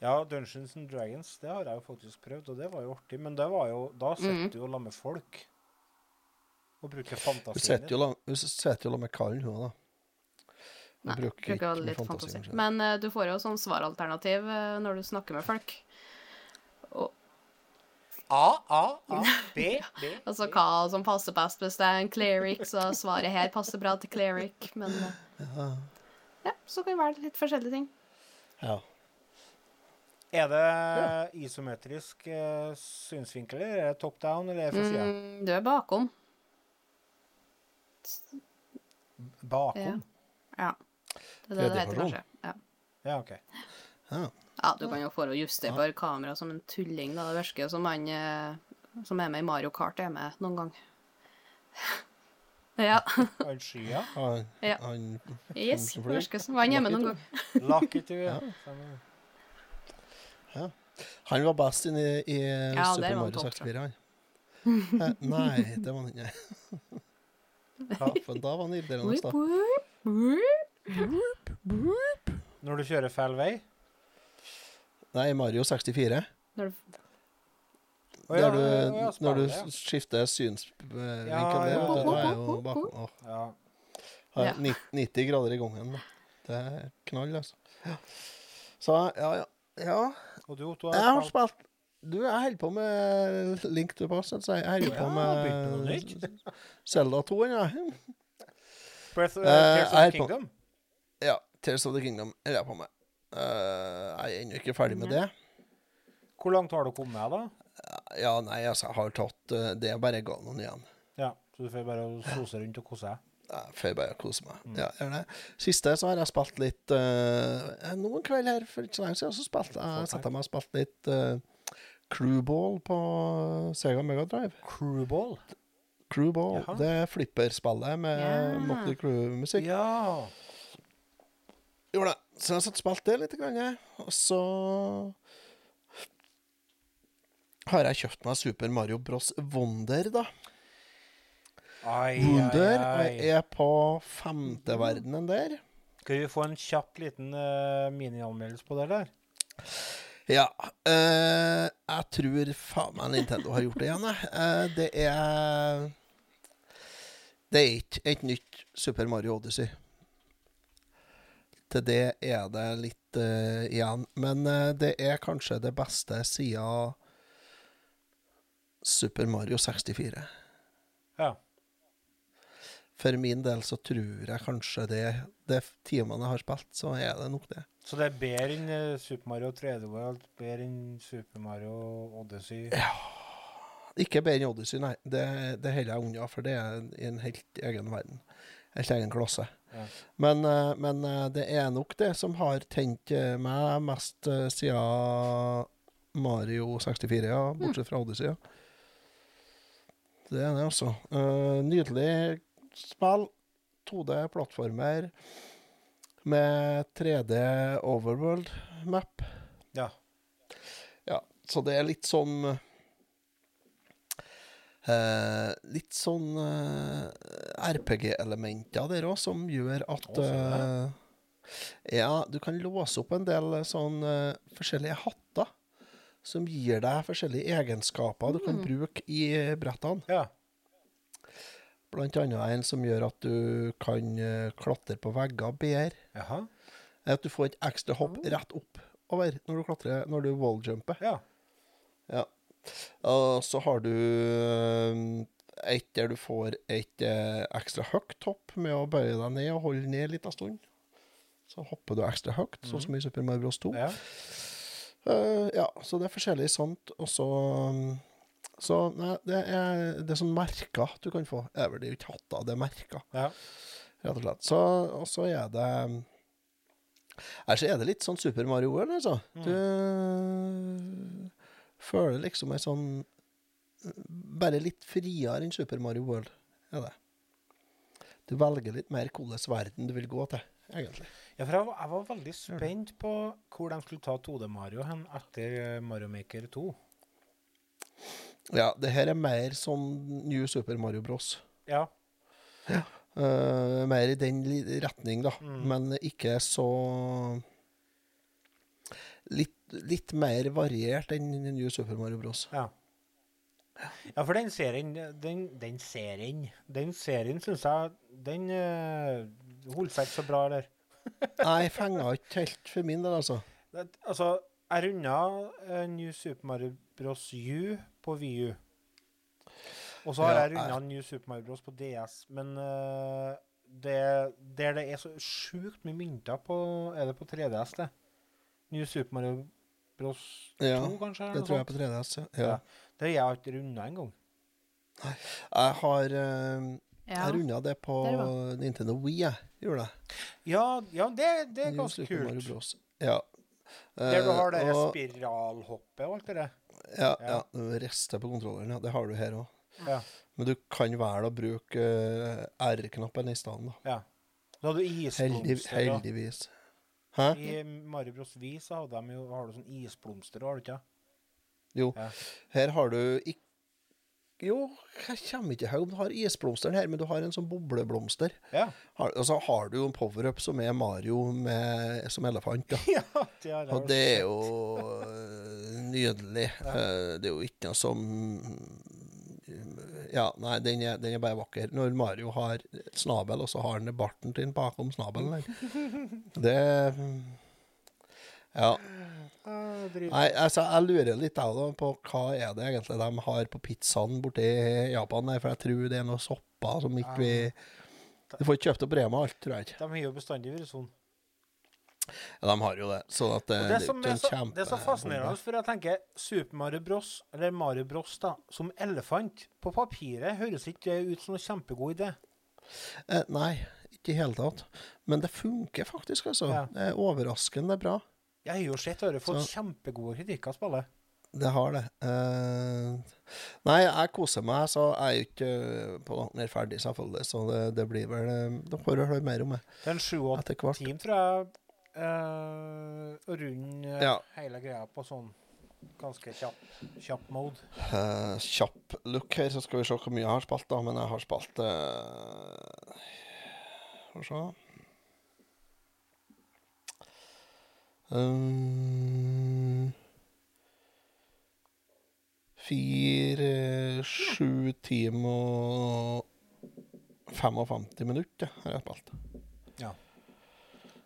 Ja, Dungeons and Dragons, det har jeg jo faktisk prøvd, og det var jo artig. Men det var jo, da sitter Mhm. du jo sammen med folk og bruker fantasien jo hun sitter jo la med kallen, hun, da. Hun Nei, bruker bruker ikke litt fantasi, fantasi. Men uh, du får jo sånn svaralternativ uh, når du snakker med folk. Og, A, A, A, B, B. [laughs] altså hva som passer best. Hvis det er en cleric, så svaret her passer bra til cleric. Men uh, Ja. ja, så kan det være litt forskjellige ting. ja. Er det isometrisk synsvinkel, eller er det top down, eller er det fra sida? Mm, du er bakom. Bakom? Ja. Det er det det heter, kanskje. Ja. Ja, OK. ja. Ja, du kan jo få justere på kamera som en tulling, da. Det virker som han eh, som er med i Mario Kart, er med noen gang. [laughs] ja. Han skya. Han, Yes. Det virker som han er med noen gang. [laughs] Lucky to Ja. ja. Han var best inne i, i Ja, Super Mario topp, 64, han. Eh, Nei, det var han ikke. [laughs] Ja, for da var han irriterende. Da. Når du kjører feil vei? Nei, Mario 64. Når du Oh, ja, du, ja, når du ja. skifter synsvinkel Ja, ja, ja. da er jo bak, Ja. Ja. 90 90 grader i gangen. Det er knall, altså. Ja. Så ja, ja. ja. Og du, Otto, Jeg har har spilt spilt Du, jeg holder på med Link to Pass. Altså. Jeg holder på med Selda [laughs] Zelda 2. Ja. Breath of, uh, Tears of the Kingdom? på- ja. Tears of the Kingdom holder jeg på med. Uh, jeg er ennå ikke ferdig med det. Hvor langt har du kommet, da? Ja, nei, altså, jeg har tatt uh, Det er bare Ganon igjen. Ja, Så du får bare sose rundt og kose deg? Jeg får bare kose meg. Mm. Ja, gjør det. Siste så har jeg spilt litt uh, Noen kveld her for ikke så lenge siden så spilte jeg satte meg og spilte litt uh, Crewball på Sega Megadrive. Crewball? Crewball. Jaha. Det er flipperspillet med yeah. Motley Crew-musikk. Ja. Gjorde det. Så jeg satt og spilte det litt. Grann, og så har jeg kjøpt meg Super Mario Bros. Wonder, da. Ai, Wonder. ai, ai. Er på femteverdenen der. Skal vi få en kjapp liten uh, minianmeldelse på det der? Ja. Uh, jeg tror faen meg Nintendo har gjort det igjen, jeg. Uh, det er Det er ikke et nytt Super Mario Odyssey. til det er det litt uh, igjen. Men det er kanskje det beste siden Super Mario 64. Ja. For min del så tror jeg kanskje det De timene jeg har spilt, så er det nok det. Så det er bedre enn eh, Super Mario 3D World, bedre enn Super Mario Odyssey? Ja. Ikke bedre enn Odyssey, nei. Det, det holder jeg unna, for det er i en helt egen verden. Helt egen klasse. Ja. Men, eh, men eh, det er nok det som har tent meg mest siden Mario 64, ja, bortsett fra Odyssey. Ja. Det er det, altså. Nydelig spill. 2D-plattformer med 3D Overworld-map. Ja. Ja, så det er litt sånn eh, Litt sånn eh, RPG-elementer der òg, som gjør at Å, eh, Ja, du kan låse opp en del eh, sånn eh, forskjellige hatter. Som gir deg forskjellige egenskaper du kan bruke i brettene. ja. Annet en som gjør at du kan eh, klatre på vegger bedre. At du får et ekstra hopp rett oppover når du klatrer, når du walljumper. Ja. Ja. Og så har du eh, et der du får et eh, ekstra høyt hopp med å bøye deg ned og holde ned en av stund. Så hopper du ekstra høyt, sånn som i Super Mario Bros. 2. ja. Uh, ja, så det er forskjellig sånt. Og så um, Så nei, det er, det er sånn merker du kan få. Det er vel ikke hatter, det er merker, ja. rett og slett. Så, og så er det så er det litt sånn Super Mario World, altså. Du føler liksom ei sånn Bare litt friere enn Super Mario World, er det. Du velger litt mer hvilken verden du vil gå til, egentlig. Ja, for jeg var, jeg var veldig spent på hvor de skulle ta 2D-Mario hen etter eh, Mario Maker 2. Ja, det her er mer som New Super Mario Bros. Ja. Uh, mer i den retning, da. Mm. Men ikke så litt, litt mer variert enn New Super Mario Bros. Ja. Ja, for den serien Den, den serien Den serien syns jeg Den uh, holdt seg ikke så bra der. [laughs] Nei, fenga ikke helt for min del, altså. Det, altså, jeg runda uh, New Super Mario Bros. U på VU. Og så har Ja, jeg runda New Super Mario Bros. på DS, men uh, det, der det er så sjukt mye mynter på Er det på 3DS, det? New Super Mario Bros. 2, Ja, kanskje? Det tror jeg er på 3DS. Ja. Ja. Ja. Det har jeg ikke runda engang. Jeg har uh, Ja. Jeg runda det på det. Nintendo Wii, jeg. Gjorde det. Ja, ja det, det er New ganske Super Mario kult. Bros. Ja. Der du har det og- spiralhoppet og alt det der. Ja, Ja. rister på kontrolleren. Ja. Det har du her òg. Ja. Men du kan velge å bruke eh, R-knappen i stedet. da. ja. Så hadde du isblomster. Heldig, heldigvis. Hæ? I Mario Bros. Vi så hadde de jo, har du sånn isblomster, har du ikke? Jo. Ja. Her har du ikke Jo, jeg kommer ikke om du har isblomsteren her, men du har en sånn bobleblomster. Ja. Har, og så har du jo en power-up som er Mario med, som elefant. Da. [laughs] ja det Og det er jo [laughs] nydelig. Eh, Det er jo ikke noe som Ja, nei, den er, den er bare vakker. Når Mario har snabel, og så har han barten sin bakom snabelen. [laughs] Det Ja. Nei, altså, jeg lurer litt jeg, da, på hva er det egentlig de har på pizzaen borti Japan. Nei, For jeg tror det er noe sopper som ikke vi Du får ikke kjøpt opp Rema alt, tror jeg ikke. De har jo bestandig vært sånn. Ja, de har jo det. Så at det, det, det, som er er så, kjempe... det er så fascinerende, for jeg tenker Super Mario Bros, eller Mario Bros, da, som elefant På papiret høres ikke det ut som en kjempegod idé. Eh, nei, ikke i hele tatt. Men det funker faktisk, altså. Ja. Det er overraskende bra. Jeg har jo sett dere fått Så- kjempegode kritikker av spillet. Det har det. Eh, nei, jeg koser meg, så jeg er jo ikke eh, på langt nær ferdig, selvfølgelig. Så det, det blir vel eh, Da får du høre mer om det Det er en sju-åtte team, tror jeg, å runde Ja. hele greia på sånn ganske kjapp, kjapp mode. Uh, kjapp look her, så skal vi se hvor mye jeg har spilt, da. Men jeg har spilt uh, Skal vi se Um, Fire, sju timer og 55 minutter har jeg spilt. Ja.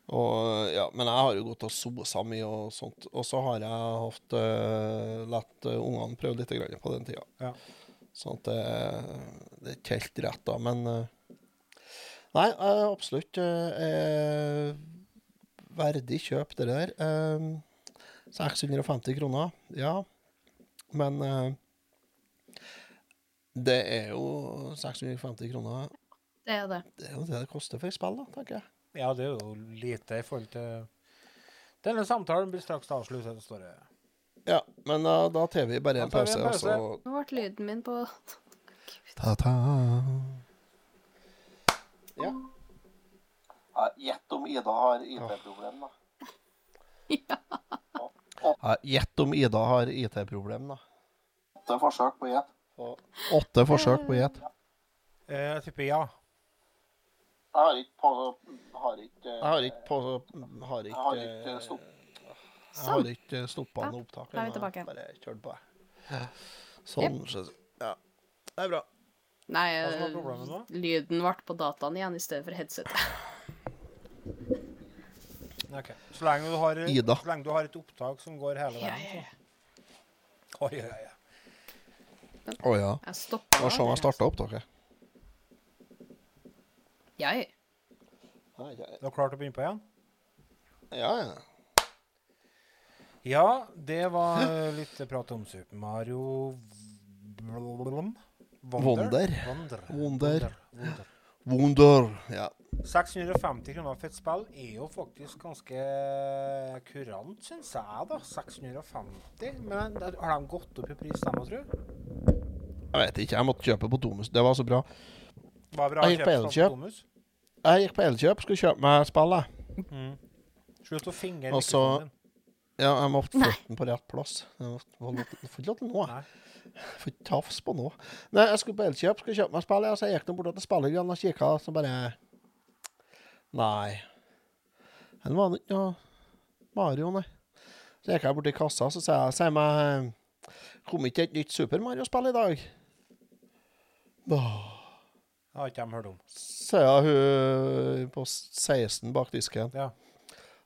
Og, ja, men jeg har jo gått og sosa mye og sånt. Og så har jeg hatt uh, latt uh, ungene prøve litt grann på den tida. Ja. Sånn at det, det er ikke helt rett, da. Men uh, Nei, eh, absolutt. uh, verdig kjøp, det der. Eh, 650 kroner, ja. Men eh, det er jo 650 kroner Det er det. Det er jo det det koster for et spill, da, tenker jeg. Ja, det er jo lite i forhold til Denne samtalen blir straks avsluttet, står det. Ja, men da, da tar vi bare en pause, og så. Nå ble lyden min på Ta-ta. Ja. Gjett om Ida har IT-problem, da. Ja. Ja, Gjett om Ida har IT-problem, da. Åtte forsøk på gjett. Åtte forsøk på gjett. Eh, Jeg tipper ja. Jeg har ikke på Har ikke Jeg har ikke på Har har ikke, stopp. jeg har ikke stoppa noe opptak. da er vi tilbake. Bare kjørt på. jeg. Sånn. Yep. Ja. Det er bra. Nei, eh, lyden ble på dataen igjen i stedet for headsetet. [laughs] Ok. Så lenge du har, Ida. Så lenge du har et opptak som går hele veien. ja, ja. så. Oi, oi, oi. Å ja. Jeg stoppa Det var sånn jeg starta opptaket. Jeg. Ja, ja. Du har klart å begynne på igjen? ja. ja. Ja, det var eh, litt prat om Super Mario Wonder. Wonder. Wonder. Wonder. Wonder. Ja. 650 kroner for et spill er jo faktisk ganske kurant, syns jeg, da. 650. Men har de gått opp i pris, de òg, tro? Jeg vet ikke, jeg måtte kjøpe på Domus. Det var så bra. Jeg gikk på Elkjøp. Jeg gikk på Elkjøp, skulle kjøpe meg spillet. jeg. Mm. Slutt å fingre Og så- din. Ja, jeg måtte få den på rett plass. Jeg får ikke lov til noe. Får ikke tafs på noe. Nei, jeg skulle på Elkjøp, skulle kjøpe meg spillet, og så jeg gikk nå bort til spillergrann og kikka, så bare Nei. Den var ikke noe Mario, nei. Så gikk jeg bort til kassa, så sa jeg Sier meg Kom ikke et nytt Super Mario-spill i dag? Åh, Det har ikke de hørt om. Sier hun på 16 bak disken. Ja.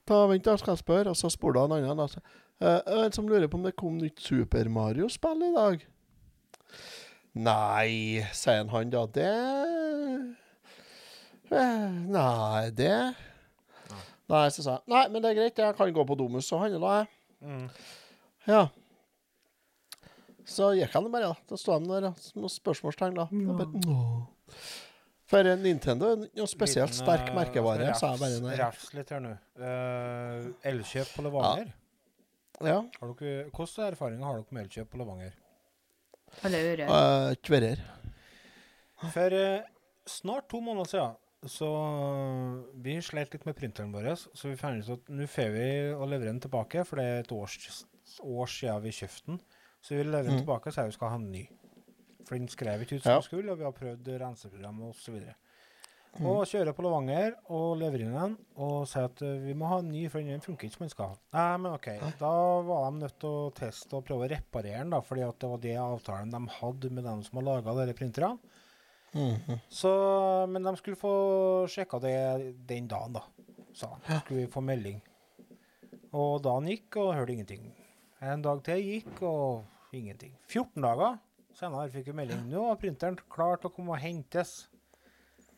Ta, vent, da skal jeg spørre. Og så spurte han en annen. Altså. Eh, en som lurer på om det kom nytt Super Mario-spill i dag? Nei, sier han, da. Det eh, Nei, det Nei, så sa jeg. Nei, men det er greit, jeg kan gå på Domus og handle, jeg. Mm. Ja. Så gikk han bare, da. Da sto han der. Med spørsmålstegn, da. Jeg bare, «Åh». For eh, Nintendo er noe spesielt Liten, sterk eh, merkevare, refs- sa jeg bare. Nei. Refs litt her nå. Uh, Elkjøp på Levanger. Ja. Har dere, hvordan erfaringer har dere med Elkjøp på Levanger? Ikke ører. Uh, For uh, snart to måneder siden så Vi slet litt med printeren vår, så vi fant ut at nå får vi å levere den tilbake, for det er et års, år siden vi kjøpte den. Så vi leverer den Mm. tilbake og sier vi skal ha en ny. For den skrev ikke ut som den skulle, og vi har prøvd renseprogram osv. Mm. Og kjører på Levanger og leverer inn den og sier at eh, vi må ha en ny, for den funker ikke som den skal. Nei, men OK. Da var de nødt til å teste og prøve å reparere den, da, fordi at det var det avtalen de hadde med dem som har laga disse printerne. Mhm. Så, men de skulle få sjekka det den dagen, da. Sa han. Skulle vi få melding. Og dagen gikk, og hørte ingenting. En dag til gikk, og ingenting. 14 dager senere fikk vi melding. Nå er printeren klar til å komme og hentes.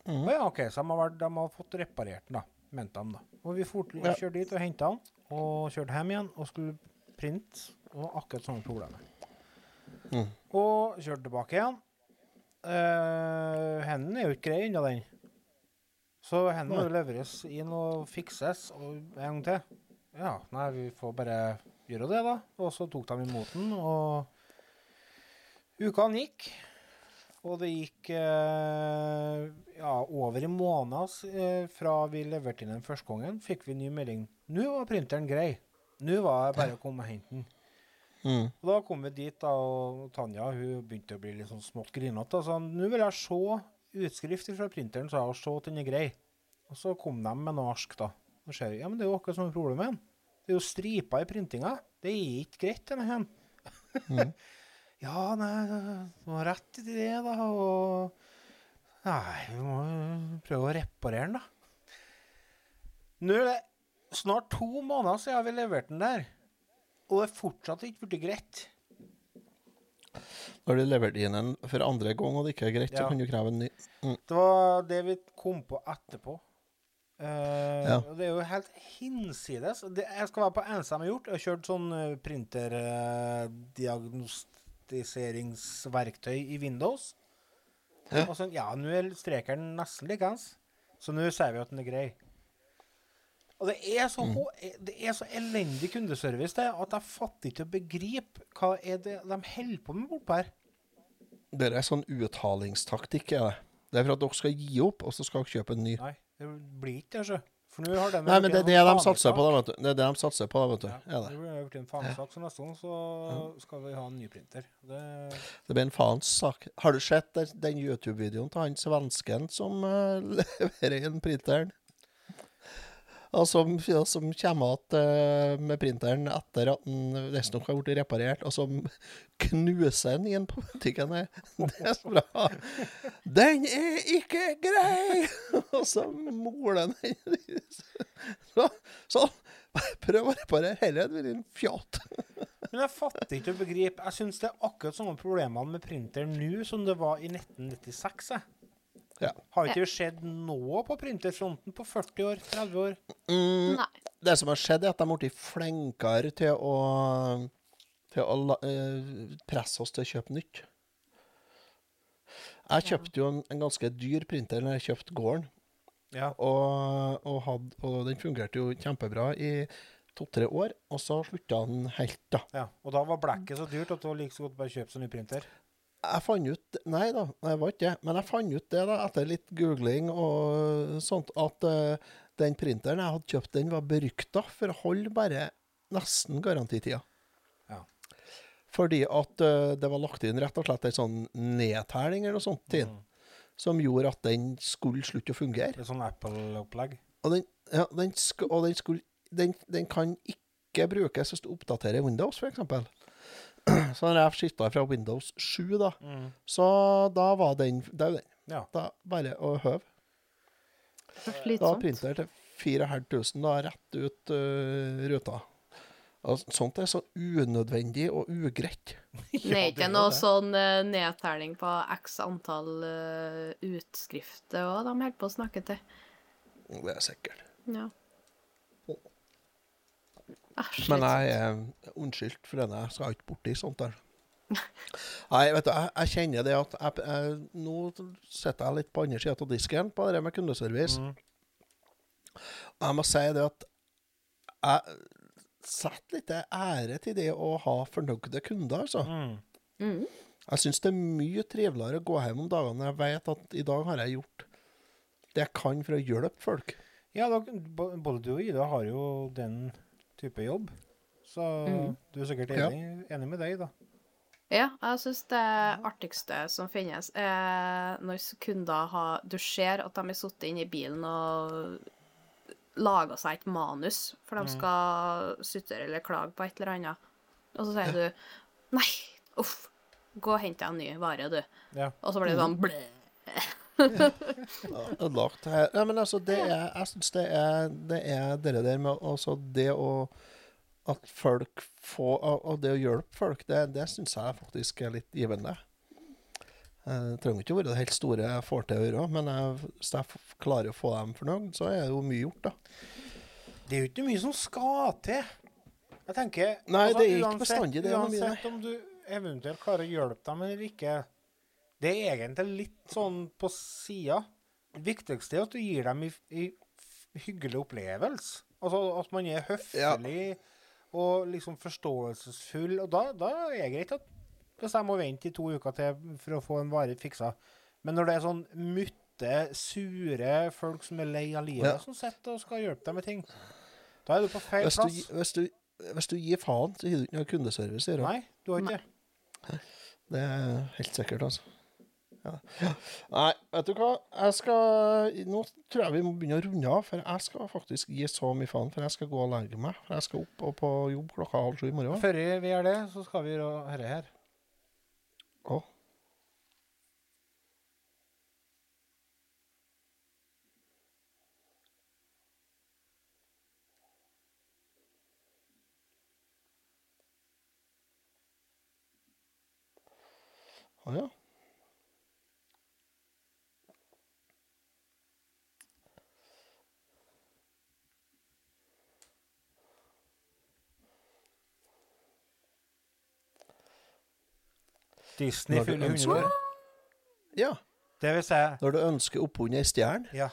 Mm. Og ja, OK, så de har, vært, de har fått reparert den, da. Mente de, da. Og vi fort, Ja. kjørte dit og henta den, og kjørte hjem igjen og skulle printe. Og akkurat samme problemet. Mm. Og kjørte tilbake igjen. Uh, hendene er jo ikke greie unna den. Så hendene må leveres inn og fikses og en gang til. Ja, nei, vi får bare gjøre det, da. Og så tok de imot den, og ukene gikk. Og det gikk eh, ja, over en måned eh, fra vi leverte inn den første gangen, fikk vi ny melding. Nå var printeren grei. Nå var det bare å komme og hente den. Mm. Og da kom vi dit, da, og Tanja hun begynte å bli litt sånn smått grinete. Så nå vil jeg se utskrift fra printeren, sa jeg, og se at den er grei. Og så kom de med noe ask. da. Og ser ja, men det er jo akkurat samme problem med. Det er jo striper i printinga. Det er ikke greit, denne her. Mm. [laughs] ja, nei, du har rett i det, da. Og Nei, vi må prøve å reparere den, da. Nå er det snart to måneder siden vi leverte den der. Og det er fortsatt ikke blitt greit. Når du leverte inn en for andre gang og det ikke er greit, Ja. så kan du kreve en ny. Det var det vi kom på etterpå. Uh, Ja. og Det er jo helt hinsides. Det, jeg skal være på eneste de har gjort. Jeg har kjørt sånn eh, printerdiagnostiseringsverktøy i Windows. Ja. Og sånn, ja, nå er strekeren nesten likeens. Så nå sier vi at den er grei. Og det er så, Mm. det er så elendig kundeservice det, at jeg fatter ikke å begripe hva er det de holder på med bortpå her. Det er sånn uttalingstaktikk, er det. Det er for at dere skal gi opp, og så skal dere kjøpe en ny. Nei, det blir ikke det, sjø. For nå har Nei, men det er det de satser på, da, vet du. Det er det de satser på, da, vet du. Ja, det. blir en fanesak, så neste gang så skal vi ha en ny printer. Det, Det blir en faens sak. Har du sett den, YouTube-videoen til han svensken som uh, [laughs] leverer inn printeren? Og som, ja, som kommer igjen med printeren etter at den visstnok har blitt reparert, og som knuser den inn på butikken. Det er så bra. Den er ikke grei! [laughs] Og så moler den Sånn. Så. Prøv å reparere enn din fjat. men jeg fatter ikke å begripe. Jeg syns det er akkurat samme problemene med printeren nå som det var i 1996. Jeg. Ja. Har ikke det skjedd noe på printerfronten på 40 år? 30 år? Mm, Nei. det som har skjedd, er at de har blitt flinkere til å, til å la, eh, presse oss til å kjøpe nytt. Jeg kjøpte jo en, en ganske dyr printer når jeg kjøpte gården, Ja. og, og, had, og den fungerte jo kjempebra i to-tre år, og så slutta den helt, da. ja. Og da var blekket så dyrt at det var like så godt bare kjøpe seg ny printer. Jeg fant ut Nei da, det var ikke det. Men jeg fant ut det da, etter litt googling og sånt, at uh, den printeren jeg hadde kjøpt, den var berykta for å holde bare nesten garantitida. Ja. Fordi at uh, det var lagt inn rett og slett en sånn nedtelling eller noe sånt til den, som gjorde at den skulle slutte å fungere. Det er sånn Apple-opplegg. Og den, ja, den, og den, skulle, den, den kan ikke brukes hvis du oppdaterer Windows, f.eks. [clears throat] Så når jeg skifta fra Windows 7, da, Mm. så da var den Det er jo den. Ja. Da bare å høve. Da slitsomt. printer til 4500 da, rett ut uh, ruta. Og sånt er så unødvendig og ugreit. [laughs] Det er ikke noe sånn uh, nedtelling på x antall uh, utskrifter òg de holder på å snakke til. Det er sikkert. Ja. Æsj, Men jeg er unnskyldt for denne. Jeg skal ikke borti sånt der. [laughs] Nei, vet du, jeg, jeg kjenner det at jeg, jeg, Nå sitter jeg litt på andre sida av disken på det med kundeservice. Mm. Og jeg må si det at jeg setter litt ære til det å ha fornøyde kunder, altså. Mm. Mm. Jeg syns det er mye triveligere å gå hjem om dagene når jeg vet at i dag har jeg gjort det jeg kan for å hjelpe folk. Ja, da, både du og Ida har jo den type jobb. Så Mm. du er sikkert Ja. enig, enig med deg, da. Ja, jeg syns det artigste som finnes, er når kunder har Du ser at de har sittet inne i bilen og laga seg et manus, for de skal sutre eller klage på et eller annet. Og så sier du Nei, uff. Gå og hent deg en ny vare, du. Ja. Og så blir det sånn ble. Ødelagt her. Nei, men altså, det er Jeg syns det er det er dere der med altså det å At folk får Og det å hjelpe folk, det, det syns jeg faktisk er litt givende. Eh, Det trenger ikke å være det helt store jeg får til å gjøre, men jeg, hvis jeg klarer å få dem fornøyd, så er det jo mye gjort, da. Det er jo ikke mye som skal til. Jeg tenker altså, Nei, det er ikke bestandig det Uansett om du eventuelt klarer å hjelpe dem eller ikke, det er egentlig litt sånn på sida. Det viktigste er at du gir dem i, i hyggelig opplevelse. Altså at man er høflig og liksom forståelsesfull. Og da, da er det greit at hvis jeg må vente i to uker til for å få en vare fiksa. Men når det er sånn mutte, sure folk som er lei av livet, Ja. som sitter og skal hjelpe deg med ting, da er du på feil Hvis du, plass. hvis, du, hvis du gir faen, så gir du ikke noe kundeservice. Nei, du har ikke det. Det er helt sikkert, altså. Nei, vet du hva. Jeg skal, nå tror jeg vi må begynne å runde av, for jeg skal faktisk gi så mye faen. For jeg skal gå og legge meg. For jeg skal opp og på jobb klokka halv sju i morgen. Før vi gjør det, så skal vi høre her. Å? Å ja. Disney Når du fyller 100 ønsker. år. ja. Det vil si Når du ønsker oppunder ei stjerne. Ja.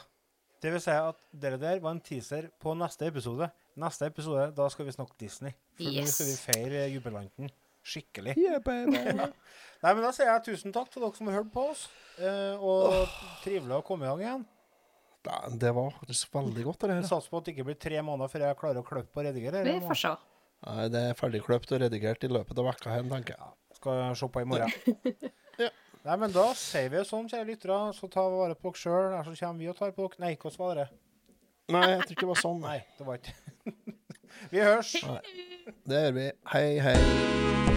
Det vil si at det der var en teaser på neste episode. Neste episode, da skal vi snakke Disney. For nå skal vi feire jubilanten skikkelig. Yeah, baby. [laughs] Nei, men da sier jeg tusen takk til dere som har hørt på oss. Eh, og trivelig å komme i gang igjen. Det var faktisk veldig godt, det her. satser på at det ikke blir tre måneder før jeg klarer å klippe og redigere. Vi får se. Nei, Det er ferdigkløpt og redigert i løpet av vekka her, tenker jeg. Skal se på i morgen. [laughs] Ja. Nei, men da sier vi sånn, kjære lyttere. Så ta vare på dere sjøl, så kommer vi og tar på dere. Nei, hvordan var det? Nei, jeg tror ikke det var sånn. Nei, det var ikke [laughs] Vi hørs. Det gjør vi. Hei, hei.